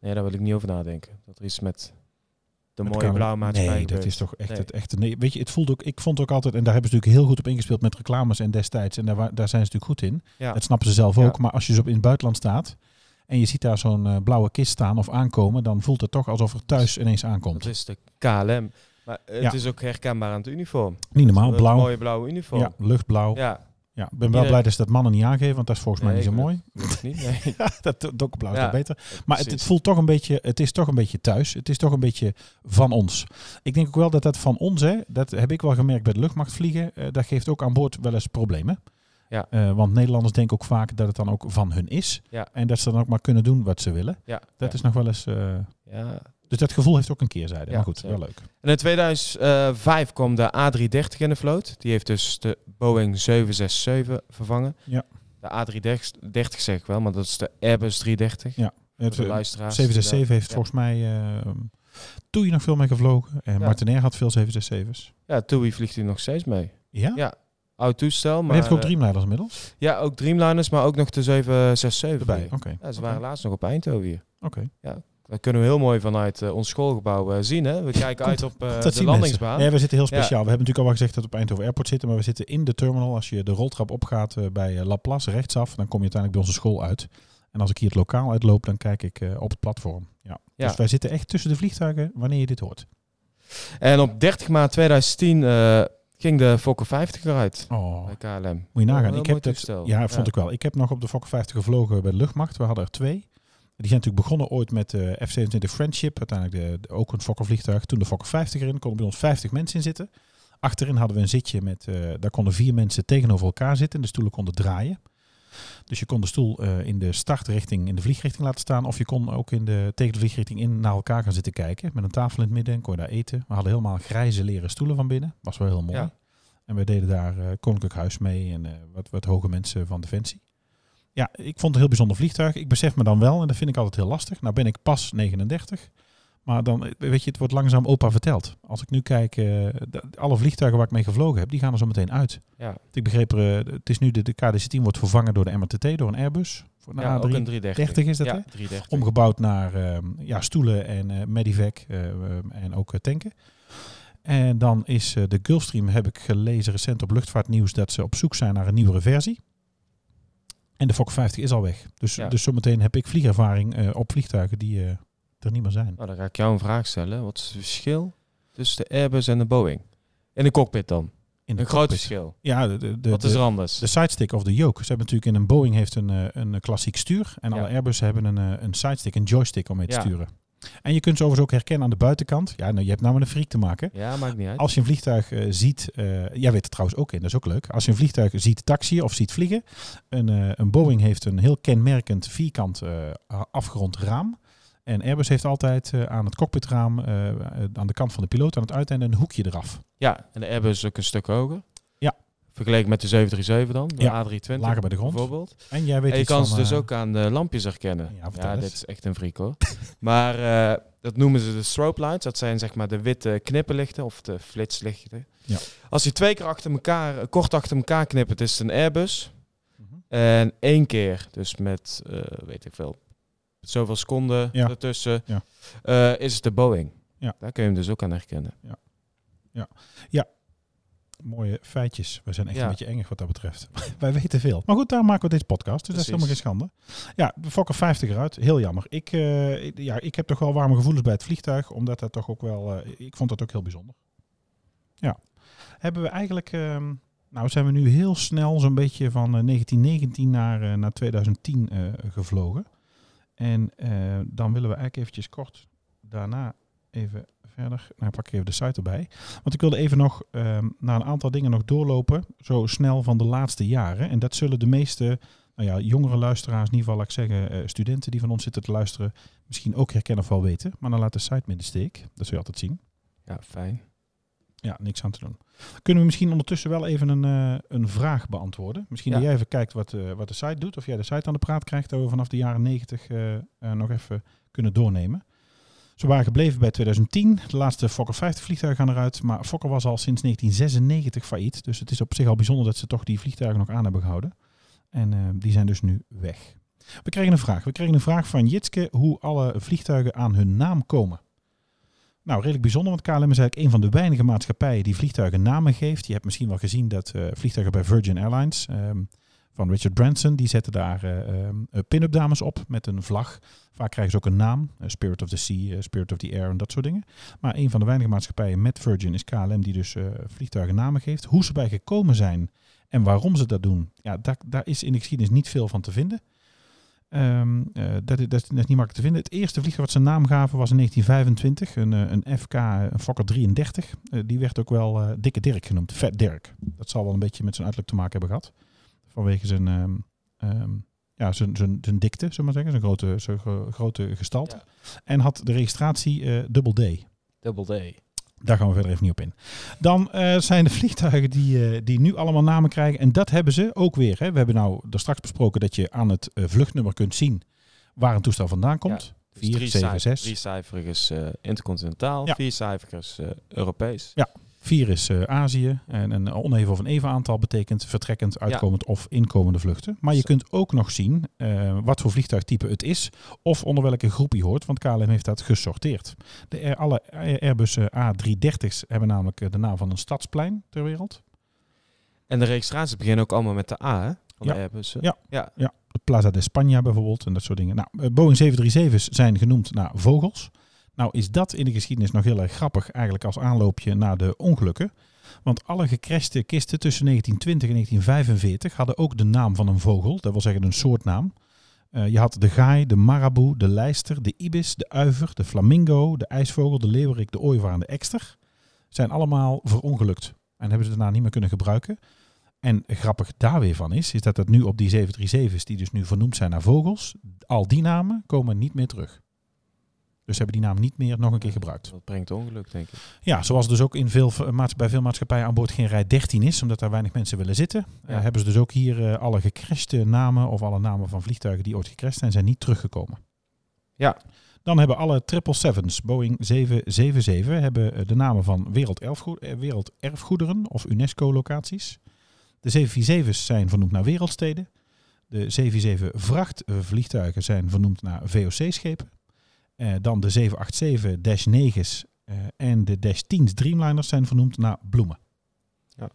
Nee, daar wil ik niet over nadenken. Dat er iets met de mooie blauwe maatschappij Nee, dat is toch echt Nee. het echte. Nee, weet je, het voelt ook. Ik vond ook altijd, en daar hebben ze natuurlijk heel goed op ingespeeld met reclames en destijds. En daar, daar zijn ze natuurlijk goed in. Ja. Dat snappen ze zelf Ja. ook. Maar als je zo in het buitenland staat en je ziet daar zo'n eh, blauwe kist staan of aankomen, dan voelt het toch alsof er thuis ineens aankomt. Dat is de KLM. Maar het Ja. is ook herkenbaar aan het uniform. Niet normaal, blauw. mooie blauwe uniform. Ja, luchtblauw. Ja. Ja, ik ben wel blij dat ze dat mannen niet aangeven, want dat is volgens mij Nee, niet zo mooi. het niet. Nee. Ja, dat donkerblauw is Ja, beter. Maar het, het voelt toch een beetje, het is toch een beetje thuis. Het is toch een beetje van ons. Ik denk ook wel dat dat van ons, hè, dat heb ik wel gemerkt bij de luchtmachtvliegen, eh, dat geeft ook aan boord wel eens problemen. Ja. Eh, want Nederlanders denken ook vaak dat het dan ook van hun is. Ja. En dat ze dan ook maar kunnen doen wat ze willen. Ja, Dat ja. is nog wel eens... eh, Ja. Dus dat gevoel heeft ook een keerzijde. Ja, maar goed, zeker. wel leuk. En in 2005 kwam de A330 in de vloot. Die heeft dus de Boeing 767 vervangen. Ja. De A330 zeg ik wel, maar dat is de Airbus 330. Ja. Het, de eh, luisteraars. 767 heeft Ja. volgens mij uh, Toei nog veel mee gevlogen. En Ja. Martinair had veel 767's. Ja, TUI vliegt hier nog steeds mee. Ja? Ja, Oud toestel, Maar maar... heeft ook eh, Dreamliners inmiddels? Ja, ook Dreamliners, maar ook nog de 767 Erbij, oké. Ja, ze waren laatst nog op Eindhoven hier. Oké. Dat kunnen we heel mooi vanuit eh, ons schoolgebouw eh, zien. Hè? We kijken uit op eh, de landingsbaan. Nee, we zitten heel Ja. speciaal. We hebben natuurlijk al wel gezegd dat we op Eindhoven Airport zitten, maar we zitten in de terminal. Als je de roltrap opgaat bij Laplace rechtsaf, dan kom je uiteindelijk bij onze school uit. En als ik hier het lokaal uitloop, dan kijk ik op het platform. Ja. Ja. Dus wij zitten echt tussen de vliegtuigen wanneer je dit hoort. En op 30 maart 2010 eh, ging de Fokker 50 eruit Oh, bij KLM. moet je nagaan. Ik heb dat, toestel. ja, vond Ja. ik wel. Ik heb nog op de Fokker 50 gevlogen bij de luchtmacht. We hadden er twee. Die zijn natuurlijk begonnen ooit met de F-27 Friendship. Uiteindelijk de, de- ook een Fokker vliegtuig. Toen de Fokker 50 erin. Konden bij ons 50 mensen in zitten. Achterin hadden we een zitje met, eh, daar konden vier mensen tegenover elkaar zitten. De stoelen konden draaien. Dus je kon de stoel eh, in de startrichting, in de vliegrichting laten staan. Of je kon ook in de, tegen de vliegrichting in naar elkaar gaan zitten kijken. Met een tafel in het midden. En kon je daar eten. We hadden helemaal grijze leren stoelen van binnen. Was wel heel mooi. Ja. En we deden daar eh, Koninklijk Huis mee. En eh, wat, wat hoge mensen van Defensie. Ja, ik vond het een heel bijzonder vliegtuig. Ik besef me dan wel, en dat vind ik altijd heel lastig. Nou ben ik pas 39. Maar dan, weet je, het wordt langzaam opa verteld. Als ik nu kijk, eh, alle vliegtuigen waar ik mee gevlogen heb, die gaan er zo meteen uit. Ja, Ik begreep, eh, het is nu de, de KDC-10 wordt vervangen door de MRTT, door een Airbus. Voor een ja ook A3, een 330. 30 is dat, ja, hè? 330. omgebouwd naar ehm, ja, stoelen en eh medivac eh, ehm, en ook tanken. En dan is de Gulfstream, heb ik gelezen recent op luchtvaartnieuws, dat ze op zoek zijn naar een nieuwere versie. En de Fokker 50 is al weg. Dus, Ja. dus zometeen heb ik vliegervaring eh, op vliegtuigen die eh, er niet meer zijn. Nou, dan ga ik jou een vraag stellen. Wat is het verschil tussen de Airbus en de Boeing? In de cockpit dan. In de Een groot verschil. Ja, de, de, de, Wat is er anders? de sidestick of de yoke. Ze hebben natuurlijk in een Boeing heeft een, eh, een klassiek stuur. En Ja. alle Airbus hebben een, een sidestick, een joystick om mee te Ja. sturen. En je kunt ze overigens ook herkennen aan de buitenkant. Ja, nou, je hebt nou met een freak te maken. ja, maakt niet uit. Als je een vliegtuig eh, ziet, eh, jij weet het trouwens ook in, dat is ook leuk. Als je een vliegtuig ziet taxiën of ziet vliegen, een, eh, een Boeing heeft een heel kenmerkend vierkant afgerond raam. En Airbus heeft altijd aan het cockpitraam, aan de kant van de piloot, aan het uiteinde een hoekje eraf. Ja, en de Airbus is ook een stuk hoger. Ja. Vergeleken met de 737 dan, de Ja, A320. lager bij de grond. Bijvoorbeeld. En jij weet En je kan ze dus eh, ook aan de lampjes herkennen. Ja, Ja, dit is echt een freak hoor. maar eh, dat noemen ze de strobe lights. Dat zijn zeg maar de witte knipperlichten of de flitslichten. Ja. Als die twee keer achter elkaar, eh, kort achter elkaar knippert, is het een Airbus. Mhm. En één keer, dus met, weet ik veel, zoveel seconden Ja. ertussen, Ja. is het de Boeing. Ja. Daar kun je hem dus ook aan herkennen. Mooie feitjes. We zijn echt Ja. een beetje engig wat dat betreft. Wij weten veel. Maar goed, daar maken we deze podcast. Dus dat is helemaal geen schande. Ja, de Fokker 50 eruit. Heel jammer. Ik, eh, ik- ja, ik heb toch wel warme gevoelens bij het vliegtuig. Omdat dat toch ook wel... eh, ik vond dat ook heel bijzonder. Ja. Hebben we eigenlijk... ehm, nou zijn we nu heel snel zo'n beetje van eh, 1919 naar, eh, naar 2010 eh, gevlogen. En dan willen we eigenlijk eventjes kort daarna even verder. Nou, pak ik even de site erbij. Want ik wilde even nog ehm, naar een aantal dingen nog doorlopen, zo snel van de laatste jaren. En dat zullen de meeste nou ja, jongere luisteraars, in ieder geval laat ik zeggen eh, studenten die van ons zitten te luisteren, misschien ook herkennen of wel weten. Maar dan laat de site midden steek. Dat zul je altijd zien. Ja, fijn. Ja, niks aan te doen. Kunnen we misschien ondertussen wel even een, eh, een vraag beantwoorden? Misschien Ja. dat jij even kijkt wat, eh, wat de site doet. Of jij de site aan de praat krijgt. Dat we vanaf de jaren 90 eh, nog even kunnen doornemen. Ze waren gebleven bij 2010. De laatste Fokker 50 vliegtuigen gaan eruit. Maar Fokker was al sinds 1996 failliet. Dus het is op zich al bijzonder dat ze toch die vliegtuigen nog aan hebben gehouden. En eh, die zijn dus nu weg. We kregen een vraag. We kregen een vraag van Jitske hoe alle vliegtuigen aan hun naam komen. Nou, redelijk bijzonder, want KLM is eigenlijk een van de weinige maatschappijen die vliegtuigen namen geeft. Je hebt misschien wel gezien dat eh, vliegtuigen bij Virgin Airlines ehm, van Richard Branson, die zetten daar eh, eh, pin-up dames op met een vlag. Vaak krijgen ze ook een naam, eh, Spirit of the Sea, Spirit of the Air en dat soort dingen. Maar een van de weinige maatschappijen met Virgin is KLM die dus vliegtuigen namen geeft. Hoe ze bij gekomen zijn en waarom ze dat doen, ja, daar, daar is in de geschiedenis niet veel van te vinden. Ehm, eh, dat, is, dat is niet makkelijk te vinden. Het eerste vliegtuig wat ze naam gaven was in 1925, een, een FK, een Fokker 33. Eh, die werd ook wel Dikke Dirk genoemd, Fat Dirk. Dat zal wel een beetje met zijn uiterlijk te maken hebben gehad. Vanwege zijn, ehm, ehm, ja, zijn, zijn, zijn dikte, zullen we maar zeggen, zijn grote, zijn grote gestalte. Ja. En had de registratie eh Double D. Double D. Daar gaan we verder even niet op in. Dan eh, zijn de vliegtuigen die, eh, die nu allemaal namen krijgen. En dat hebben ze ook weer. Hè. We hebben nou er straks besproken dat je aan het vluchtnummer kunt zien waar een toestel vandaan komt. Dus 4, drie 7, cijfer- 6. Drie cijferig is intercontinentaal, Ja. vier cijferig is Europees. 4 is eh, Azië. En een oneven of een even aantal betekent vertrekkend, uitkomend of inkomende vluchten. Maar je kunt ook nog zien eh, wat voor vliegtuigtype het is. Of onder welke groep hij hoort. Want KLM heeft dat gesorteerd. De, alle Airbus eh, A330's hebben namelijk eh, de naam van een stadsplein ter wereld. En de registraties beginnen ook allemaal met de A, hè? Van Ja. de Airbus. Ja. ja. Plaza de España bijvoorbeeld en dat soort dingen. Nou, Boeing 737's zijn genoemd naar vogels. Nou is dat in de geschiedenis nog heel erg grappig eigenlijk als aanloopje naar de ongelukken. Want alle gecrashte kisten tussen 1920 en 1945 hadden ook de naam van een vogel. Dat wil zeggen een soortnaam. Eh, je had de gaai, de marabou, de lijster, de ibis, de uiver, de flamingo, de ijsvogel, de leeuwerik, de ooievaar en de ekster. Zijn allemaal verongelukt en hebben ze daarna niet meer kunnen gebruiken. En grappig daar weer van is, is dat dat nu op die 737's, die dus nu vernoemd zijn naar vogels, al die namen komen niet meer terug. Dus hebben die naam niet meer nog een keer gebruikt. Dat brengt ongeluk, denk ik. Ja, zoals dus ook in veel, maats- bij veel maatschappijen aan boord geen rij 13 is, omdat daar weinig mensen willen zitten. eh, Ja. hebben ze dus ook hier eh, alle gecrashte namen of alle namen van vliegtuigen die ooit gecrashed zijn, zijn niet teruggekomen. Ja. Dan hebben alle 777's, Boeing 777, hebben eh, de namen van werelderfgoed, eh, werelderfgoederen of UNESCO-locaties. De 747's zijn vernoemd naar wereldsteden. De 747 vrachtvliegtuigen zijn vernoemd naar VOC-schepen. Eh, dan de 787-9's eh, en de Dash 10's Dreamliners zijn vernoemd naar bloemen. Ja.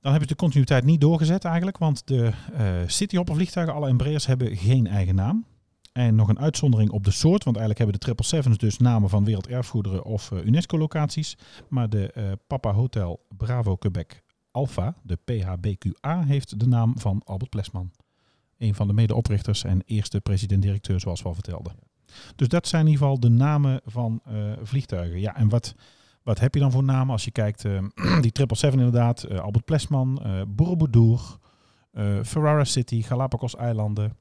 Dan hebben ze de continuïteit niet doorgezet eigenlijk, want de eh Cityhopper vliegtuigen, alle Embraers, hebben geen eigen naam. En nog een uitzondering op de soort, want eigenlijk hebben de 777's dus namen van werelderfgoederen of UNESCO-locaties. Maar de Papa Hotel Bravo Quebec Alpha, de PHBQA, heeft de naam van Albert Plesman. Een van de medeoprichters en eerste president-directeur, zoals we al vertelden. Dus dat zijn in ieder geval de namen van eh, vliegtuigen. Ja, en wat, wat heb je dan voor namen als je kijkt? eh, die 777 inderdaad, eh, Albert Plesman, eh Borobudur, Ferrara City, Galapagos-eilanden.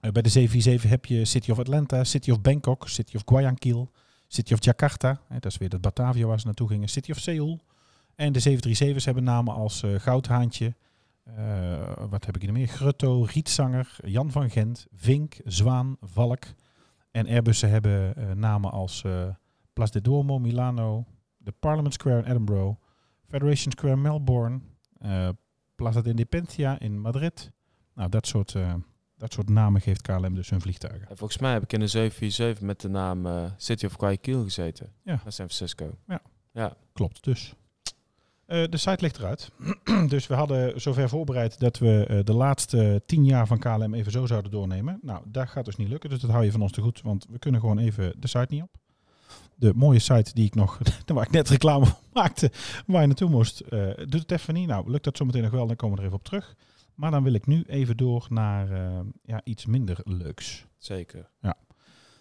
Bij de 747 heb je City of Atlanta, City of Bangkok, City of Guayaquil, City of Jakarta. Dat is weer dat Batavia waar ze naartoe gingen. City of Seoul. En de 737's hebben namen als Goudhaantje. eh, wat heb ik hier meer? Grutto, Rietzanger, Jan van Gent, Vink, Zwaan, Valk. En Airbussen hebben eh, namen als eh Place de Duomo, Milano, de Parliament Square in Edinburgh, Federation Square Melbourne, eh Plaza de Independencia in Madrid. Nou, dat soort, dat soort namen geeft KLM dus hun vliegtuigen. En volgens mij heb ik in een 747 met de naam City of Guayaquil gezeten. Ja. Naar San Francisco. Ja. Ja. Klopt, dus. Eh, de site ligt eruit. dus we hadden zover voorbereid dat we eh, de laatste tien jaar van KLM even zo zouden doornemen. Nou, dat gaat dus niet lukken, dus dat hou je van ons te goed, want we kunnen gewoon even de site niet op. De mooie site die ik nog, waar ik net reclame voor maakte, waar je naartoe moest, eh, doet het even niet. Nou, lukt dat zometeen nog wel, dan komen we er even op terug. Maar dan wil ik nu even door naar ja, iets minder leuks. Zeker.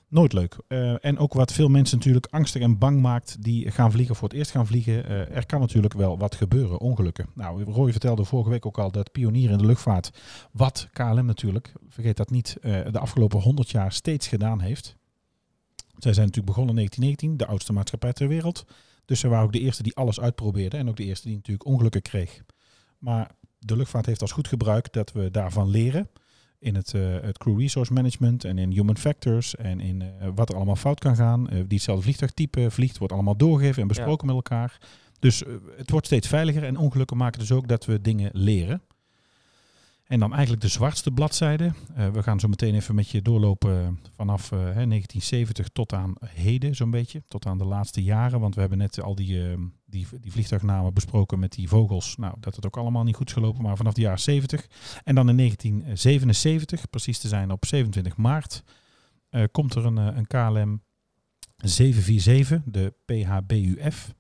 Nooit leuk. Eh, en ook wat veel mensen natuurlijk angstig en bang maakt die gaan vliegen voor het eerst gaan vliegen. Eh, er kan natuurlijk wel wat gebeuren, ongelukken. Nou, Roy vertelde vorige week ook al dat pionier in de luchtvaart, wat KLM natuurlijk, vergeet dat niet, eh, de afgelopen 100 jaar steeds gedaan heeft. Zij zijn natuurlijk begonnen in 1919, de oudste maatschappij ter wereld. Dus ze waren ook de eerste die alles uitprobeerde en ook de eerste die natuurlijk ongelukken kreeg. Maar de luchtvaart heeft als goed gebruik dat we daarvan leren in het, eh, het crew resource management en in human factors en in eh, wat er allemaal fout kan gaan. Eh, die hetzelfde vliegtuigtype vliegt, wordt allemaal doorgegeven en besproken met elkaar. Dus het wordt steeds veiliger en ongelukken maken dus ook dat we dingen leren. En dan eigenlijk de zwartste bladzijde. Eh, we gaan zo meteen even met je doorlopen vanaf eh, hè, 1970 tot aan heden zo'n beetje. Tot aan de laatste jaren. Want we hebben net al die, eh, die, die vliegtuignamen besproken met die vogels. Nou, dat het ook allemaal niet goed is gelopen. Maar vanaf de jaren 70. En dan in 1977, precies te zijn op 27 maart, eh, komt er een, eh, een KLM 747, de PHBUF.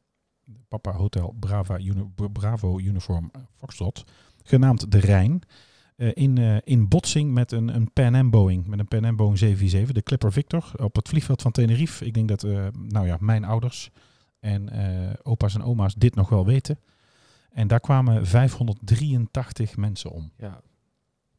Papa Hotel Brava Bravo Uniform Foxtrot. Genaamd de Rijn. Eh, in, eh, in botsing met een, een Pan Am Boeing. Met een Pan Am Boeing 747, de Clipper Victor. Op het vliegveld van Tenerife. Ik denk dat eh, nou ja, mijn ouders en opa's en oma's dit nog wel weten. En daar kwamen 583 mensen om. Ja.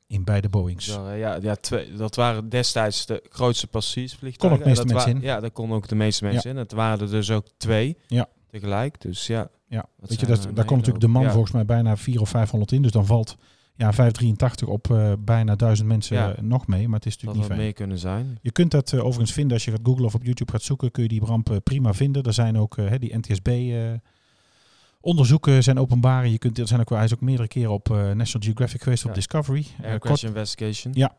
In beide Boeings. Eh, ja, ja twee, dat waren destijds de grootste Kon passagiersvliegtuigen. ook de meeste mensen wa- Ja, daar konden ook de meeste mensen in. Het waren er dus ook twee Ja. tegelijk. Dus ja, Ja, weet je, dat, daar komt natuurlijk de man ja. volgens mij bijna 400 of 500 in. Dus dan valt ja, 583 op eh, bijna 1000 mensen Ja. eh, nog mee. Maar het is dat natuurlijk had niet fijn. meer kunnen zijn. Je kunt dat eh, overigens vinden als je gaat googlen of op YouTube gaat zoeken. Kun je die ramp eh, prima vinden. Er zijn ook die NTSB onderzoeken zijn openbaar. Je kunt, er zijn ook, hij is ook meerdere keren op National Geographic geweest op Ja. Discovery. Air Crash Investigation. Ja.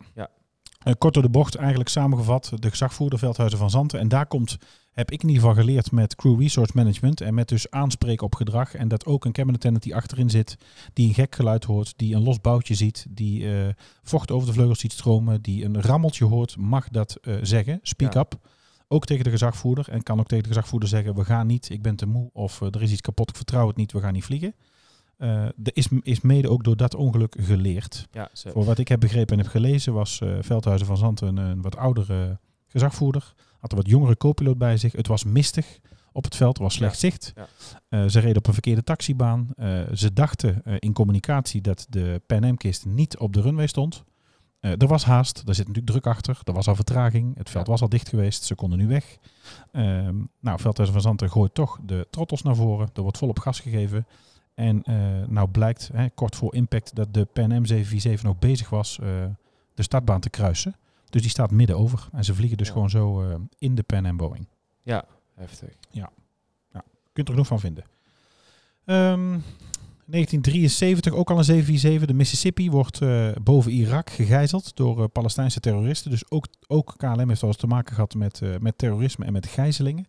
eh, kort door de bocht eigenlijk samengevat. De gezagvoerder Veldhuizen van Zanten. En daar komt, heb ik in ieder geval geleerd met crew resource management. En met dus aanspreken op gedrag. En dat ook een cabin attendant die achterin zit. Die een gek geluid hoort. Die een los boutje ziet. Die eh, vocht over de vleugels ziet stromen. Die een rammeltje hoort. Mag dat eh, zeggen. Speak Ja. up. Ook tegen de gezagvoerder. En kan ook tegen de gezagvoerder zeggen. We gaan niet. Ik ben te moe. Of eh, er is iets kapot. Ik vertrouw het niet. We gaan niet vliegen. Er is, is mede ook door dat ongeluk geleerd. Ja. Voor wat ik heb begrepen en heb gelezen was Veldhuizen van Zanten een, een wat oudere gezagvoerder. Had een wat jongere co-piloot bij zich. Het was mistig op het veld, er was slecht zicht. ja. Eh, ze reden op een verkeerde taxibaan. Eh, ze dachten eh, in communicatie dat de Pan kist niet op de runway stond. Er was haast, daar zit natuurlijk druk achter. Er was al vertraging, het veld Ja. was al dicht geweest, ze konden nu weg. Ehm, nou, Veldhuizen van Zanten gooit toch de trottels naar voren. Er wordt volop gas gegeven. En nou blijkt, hè, kort voor impact, dat de Pan Am 747 nog bezig was de startbaan te kruisen. Dus die staat midden over. En ze vliegen dus Ja. gewoon zo eh, in de Pan Am Boeing. Heftig. kunt er genoeg van vinden. Ehm, 1973, ook al een 747. De Mississippi wordt eh, boven Irak gegijzeld door eh, Palestijnse terroristen. Dus ook, ook KLM heeft wel eens te maken gehad met, met terrorisme en met gijzelingen.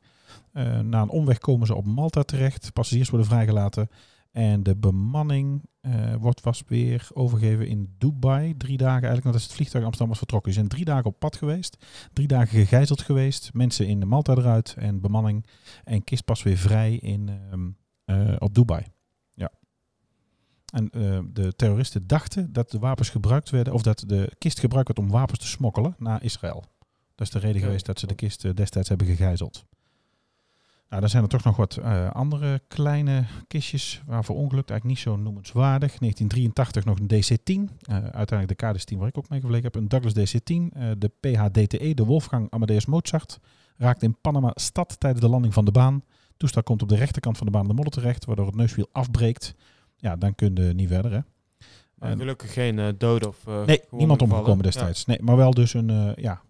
Na een omweg komen ze op Malta terecht. Passagiers worden vrijgelaten. En de bemanning eh, wordt vast weer overgegeven in Dubai. Drie dagen eigenlijk, nadat het vliegtuig Amsterdam was vertrokken. Ze zijn drie dagen op pad geweest. Drie dagen gegijzeld geweest. Mensen in de Malta eruit en bemanning. En kist pas weer vrij in, ehm, eh, op Dubai. Ja. En eh, de terroristen dachten dat de wapens gebruikt werden, of dat de kist gebruikt werd om wapens te smokkelen naar Israël. Dat is de reden Ja. geweest dat ze de kist destijds hebben gegijzeld. Nou, dan zijn er toch nog wat eh, andere kleine kistjes waarvoor ongelukt eigenlijk niet zo noemenswaardig. 1983 nog een DC-10. eh, uiteindelijk de KDS-10 waar ik ook mee gevleken heb. Een Douglas DC-10. eh, de PHDTE, de Wolfgang Amadeus Mozart, raakt in Panama stad tijdens de landing van de baan. toestel komt op de rechterkant van de baan de modder terecht, waardoor het neuswiel afbreekt. Ja, dan kun je niet verder, hè. Maar gelukkig geen doden of Nee, niemand omgekomen destijds. Nee, maar wel dus een, ja,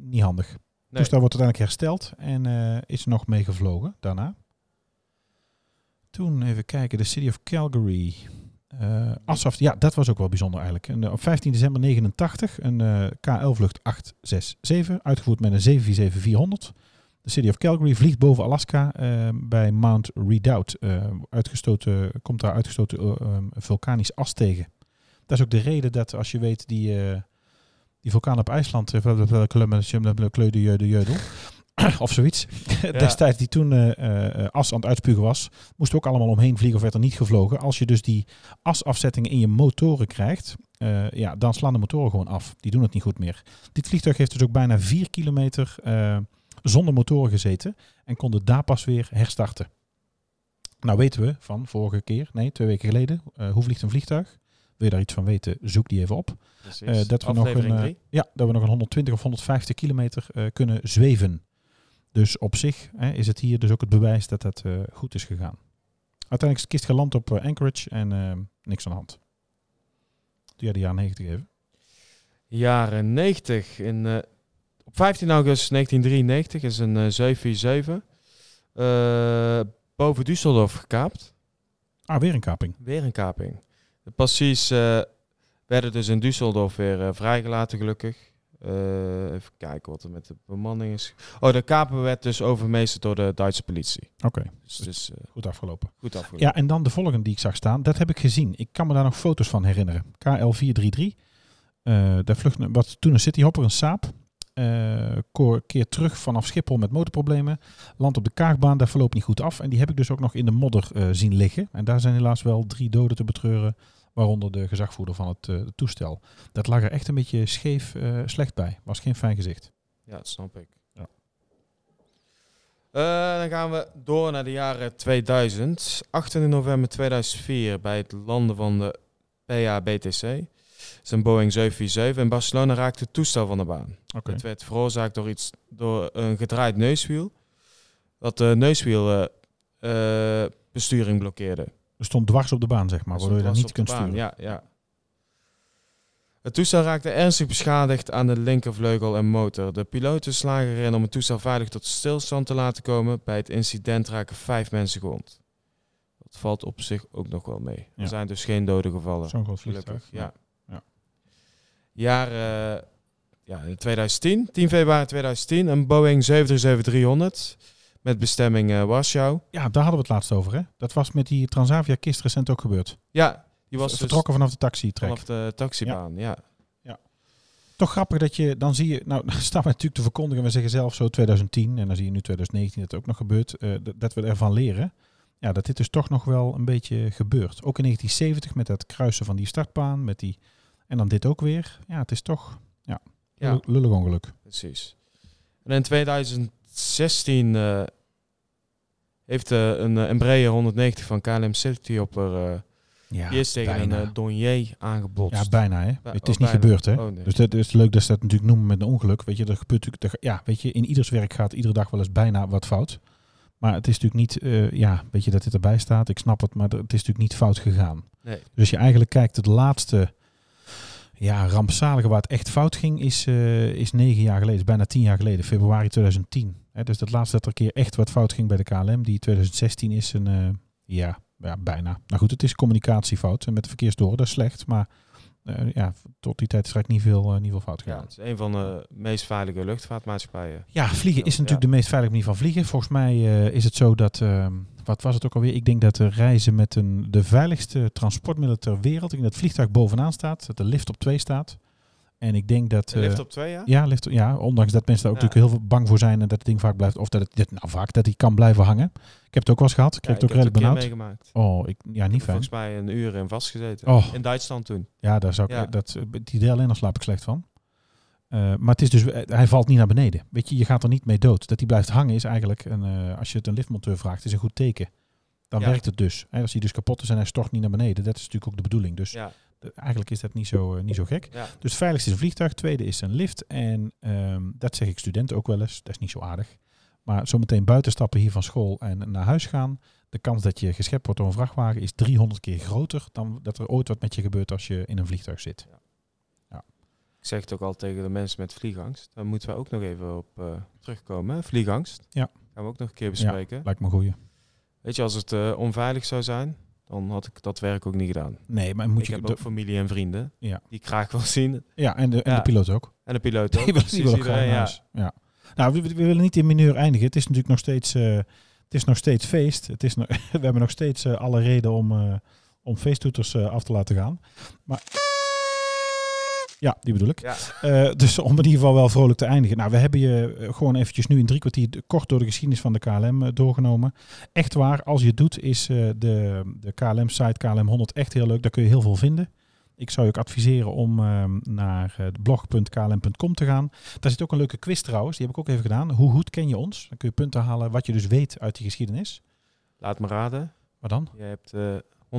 niet handig. Nee. toestel wordt uiteindelijk hersteld en eh, is nog mee gevlogen daarna. Toen even kijken, de City of Calgary. Eh Asaf, ja, dat was ook wel bijzonder eigenlijk. En, eh, op 15 december 89 een KL-vlucht 867, uitgevoerd met een 747-400. De City of Calgary vliegt boven Alaska bij Mount Redoubt. Uitgestoten, komt daar uitgestoten vulkanisch as tegen. Dat is ook de reden dat als je weet die, die vulkaan op IJsland, eh, Kleu de de Jeudel, of zoiets, destijds die toen eh, as aan het uitspugen was, moesten we ook allemaal omheen vliegen of werd er niet gevlogen. Als je dus die asafzettingen in je motoren krijgt, ja, dan slaan de motoren gewoon af. Die doen het niet goed meer. Dit vliegtuig heeft dus ook bijna 4 kilometer zonder motoren gezeten en kon daar pas weer herstarten. Nou weten we van vorige keer, nee, twee weken geleden, hoe vliegt een vliegtuig? Wil je daar iets van weten, zoek die even op. Eh, dat, we nog een, eh, ja, dat we nog een 120 of 150 kilometer eh, kunnen zweven. Dus op zich hè, is het hier dus ook het bewijs dat dat goed is gegaan. Uiteindelijk is de kist geland op Anchorage en eh, niks aan de hand. Doe jij de jaren 90 even? Jaren 90. In, op 15 augustus 1993 is een eh 747 eh, boven Düsseldorf gekaapt. Ah, weer een kaping. Weer een kaping. De passies eh, werden dus in Düsseldorf weer eh, vrijgelaten, gelukkig. Eh, even kijken wat er met de bemanning is. Oh, de kaper werd dus overmeesterd door de Duitse politie. Oké, Dus goed afgelopen. goed afgelopen. Ja, en dan de volgende die ik zag staan, dat heb ik gezien. Ik kan me daar nog foto's van herinneren. KL433. eh daar vlucht, wat toen een cityhopper, een Saab. Eh keer terug vanaf Schiphol met motorproblemen. Land op de Kaagbaan, daar verloopt niet goed af. En die heb ik dus ook nog in de modder eh, zien liggen. En daar zijn helaas wel drie doden te betreuren. Waaronder de gezagvoerder van het eh, toestel. Dat lag er echt een beetje scheef slecht bij. Was geen fijn gezicht. Ja, dat snap ik. Ja. Dan gaan we door naar de jaren 2000. 28 november 2004 bij het landen van de PA-BTC. Een Boeing 747. In Barcelona raakte het toestel van de baan. Het werd veroorzaakt door, iets, door een gedraaid neuswiel. Dat de neuswielbesturing blokkeerde. Er stond dwars op de baan, zeg maar. Waardoor je dat niet kunt sturen. Ja, ja. Het toestel raakte ernstig beschadigd aan de linkervleugel en motor. De piloten slagen erin om het toestel veilig tot stilstand te laten komen. Bij het incident raken vijf mensen gewond. Dat valt op zich ook nog wel mee. Ja. Er zijn dus geen doden gevallen. Zo'n groot vliegtuig. Gelukkig, ja. Ja. Jaar eh, ja, in 2010, 10 februari 2010, een Boeing 737-300 met bestemming eh, Warschau. Ja, daar hadden we het laatst over, hè? Dat was met die Transavia kist recent ook gebeurd. Ja, die was dus vertrokken vanaf de taxi-trek. vanaf de taxibaan. Ja. Toch grappig dat je, dan zie je, nou, staan we natuurlijk te verkondigen, we zeggen zelf zo 2010, en dan zie je nu 2019 dat het ook nog gebeurt, eh, dat we ervan leren. Ja, dat dit dus toch nog wel een beetje gebeurt. Ook in 1970 met dat kruisen van die startbaan, met die, en dan dit ook weer. Ja, het is toch, ja, Ja. lullig- ongeluk. Precies. En in 2016 eh, heeft eh, een eh, Embraer 190 van KLM Cityhopper eh Ja, die is tegen bijna. een uh, Donier aangebotst. Ja, bijna hè. Het oh, is niet bijna. gebeurd hè. Oh, nee. Dus dat is leuk dat ze dat natuurlijk noemen met een ongeluk. Weet je, er gebeurt natuurlijk, er- ja, weet je, in ieders werk gaat iedere dag wel eens bijna wat fout. Maar het is natuurlijk niet, eh, ja, weet je dat dit erbij staat. Ik snap het, maar er- het is natuurlijk niet fout gegaan. Nee. Dus je eigenlijk kijkt, het laatste ja, rampzalige waar het echt fout ging, is, eh, is negen jaar geleden, is bijna tien jaar geleden, februari 2010. Hè, dus het laatste dat er een keer echt wat fout ging bij de KLM, die 2016 is een, eh, ja, ja, bijna. Nou goed, het is communicatiefout en met de dat is slecht, maar eh, ja, tot die tijd is er niet veel, eh, niet veel fout Ja, gegaan. het is een van de meest veilige luchtvaartmaatschappijen. Ja, vliegen is Ja. natuurlijk de meest veilige manier van vliegen. Volgens mij eh, is het zo dat, ehm, wat was het ook alweer? Ik denk dat de reizen met een, de veiligste transportmiddel ter wereld, ik denk dat het vliegtuig bovenaan staat, dat de lift op 2 staat. En ik denk dat... Lift eh, op twee, ja? Ja, lift, ja, ondanks dat mensen daar ook Ja. natuurlijk heel veel bang voor zijn en dat het ding vaak blijft, of dat het, dit- nou vaak, dat hij kan blijven hangen. Ik heb het ook wel eens gehad, ik kreeg het ook heb redelijk benauwd. meegemaakt. Oh, ik, ja, Ik niet heb fijn. volgens mij een uur in vastgezeten. Oh. In Duitsland toen. Ja, daar zou ik, dat, het idee alleen al slaap ik slecht van. Eh, maar het is dus, eh, hij valt niet naar beneden. Weet je, je gaat er niet mee dood. Dat hij blijft hangen is eigenlijk, een, eh, als je het een liftmonteur vraagt, is een goed teken. Dan Ja. werkt het dus. En als hij dus kapot is en hij stort niet naar beneden, dat is natuurlijk ook de bedoeling. Dus Ja, eh, eigenlijk is dat niet zo, eh, niet zo gek. ja. Dus het veiligste is een vliegtuig, tweede is een lift. En ehm, dat zeg ik studenten ook wel eens, dat is niet zo aardig. Maar zometeen buiten stappen hier van school en naar huis gaan. De kans dat je geschept wordt door een vrachtwagen is 300 keer groter dan dat er ooit wat met je gebeurt als je in een vliegtuig zit. Ik zeg het ook al tegen de mensen met vliegangst. Daar moeten we ook nog even op eh, terugkomen. Hè? Vliegangst. Ja. Gaan we ook nog een keer bespreken. Lijkt me goeie. Weet je, als het eh, onveilig zou zijn, dan had ik dat werk ook niet gedaan. Nee, maar moet ik je... heb ook familie en vrienden Ja. die ik graag wil zien. ja, en de, en Ja. de piloot ook. En de piloot ook. Die wil, die wil ook graag iedereen, ja. Ja. Nou, we, we willen niet in mineur eindigen. Het is natuurlijk nog steeds, eh, het is nog steeds feest. Het is we hebben nog steeds eh, alle reden om, eh, om feesttoeters af te laten gaan. Maar ja, die bedoel ik. Ja. Eh, dus om in ieder geval wel vrolijk te eindigen. Nou, we hebben je eh, gewoon eventjes nu in drie kwartier kort door de geschiedenis van de KLM eh, doorgenomen. Echt waar, als je het doet, is de, de KLM-site KLM100 echt heel leuk. Daar kun je heel veel vinden. Ik zou je ook adviseren om ehm, naar uh, blog.klm.com te gaan. Daar zit ook een leuke quiz trouwens, die heb ik ook even gedaan. Hoe goed ken je ons? Dan kun je punten halen wat je dus weet uit die geschiedenis. Laat me raden. Wat dan? Je hebt eh 100%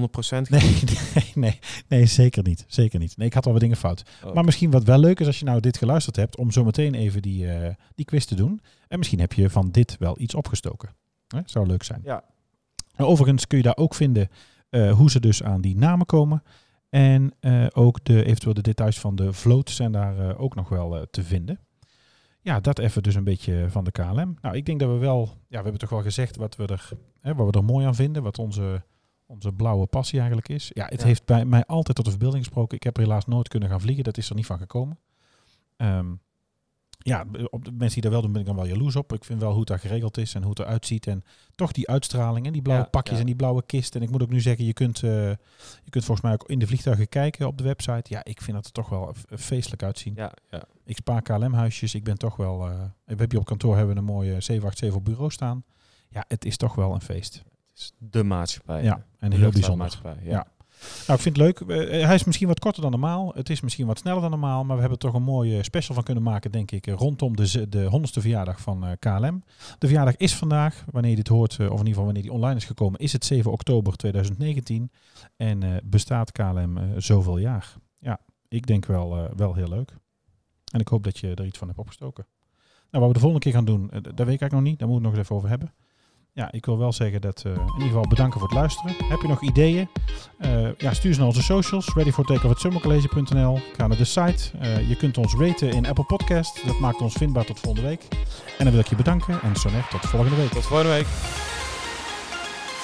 Nee, nee, nee, nee, zeker niet. Zeker niet. Nee, ik had al wat dingen fout. Oh. Maar misschien wat wel leuk is als je nou dit geluisterd hebt, om zo meteen even die, eh, die quiz te doen. En misschien heb je van dit wel iets opgestoken. Hè? Zou leuk zijn. Ja. Nou, overigens kun je daar ook vinden eh, hoe ze dus aan die namen komen. En eh, ook de, eventueel de details van de vloot zijn daar ook nog wel te vinden. Ja, dat even dus een beetje van de KLM. Nou, ik denk dat we wel, ja, we hebben toch wel gezegd wat we er, hè, wat we er mooi aan vinden, wat onze, onze blauwe passie eigenlijk is. Ja, het Ja. heeft bij mij altijd tot de verbeelding gesproken. Ik heb er helaas nooit kunnen gaan vliegen, dat is er niet van gekomen. Ehm, ja, op de mensen die dat wel doen ben ik dan wel jaloers op. Ik vind wel hoe het daar geregeld is en hoe het eruit ziet. En toch die uitstraling en die blauwe Ja, pakjes ja. en die blauwe kist. En ik moet ook nu zeggen, je kunt, eh, je kunt volgens mij ook in de vliegtuigen kijken op de website. Ja, ik vind dat er toch wel feestelijk uitzien. Ja, ja. Ik spaar KLM-huisjes. Ik ben toch wel... eh we hebben hier op kantoor hebben we een mooie 787 op bureau staan. Ja, het is toch wel een feest. Is de maatschappij. Ja, en heel bijzonder. luchtvaartmaatschappij, Ja. Nou, ik vind het leuk. Eh, hij is misschien wat korter dan normaal. Het is misschien wat sneller dan normaal. Maar we hebben er toch een mooie special van kunnen maken, denk ik. eh, Rondom de, de 100ste verjaardag van eh, KLM. De verjaardag is vandaag. Wanneer je dit hoort, of in ieder geval wanneer die online is gekomen, is het 7 oktober 2019. En bestaat KLM zoveel jaar. Ja, ik denk wel, wel heel leuk. En ik hoop dat je er iets van hebt opgestoken. Nou, wat we de volgende keer gaan doen, dat weet ik eigenlijk nog niet. Daar moeten we het nog eens even over hebben. Ja, ik wil wel zeggen dat eh, in ieder geval bedanken voor het luisteren. Heb je nog ideeën? Eh, ja, stuur ze naar onze socials. readyfortakeoff.summercollege.nl Ga naar de site. Eh, je kunt ons raten in Apple Podcast. Dat maakt ons vindbaar tot volgende week. En dan wil ik je bedanken. En Sonnet, tot volgende week. Tot volgende week.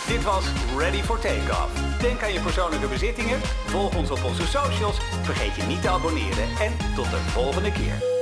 Dit was Ready for Takeoff. Denk aan je persoonlijke bezittingen, volg ons op onze socials, vergeet je niet te abonneren en tot de volgende keer.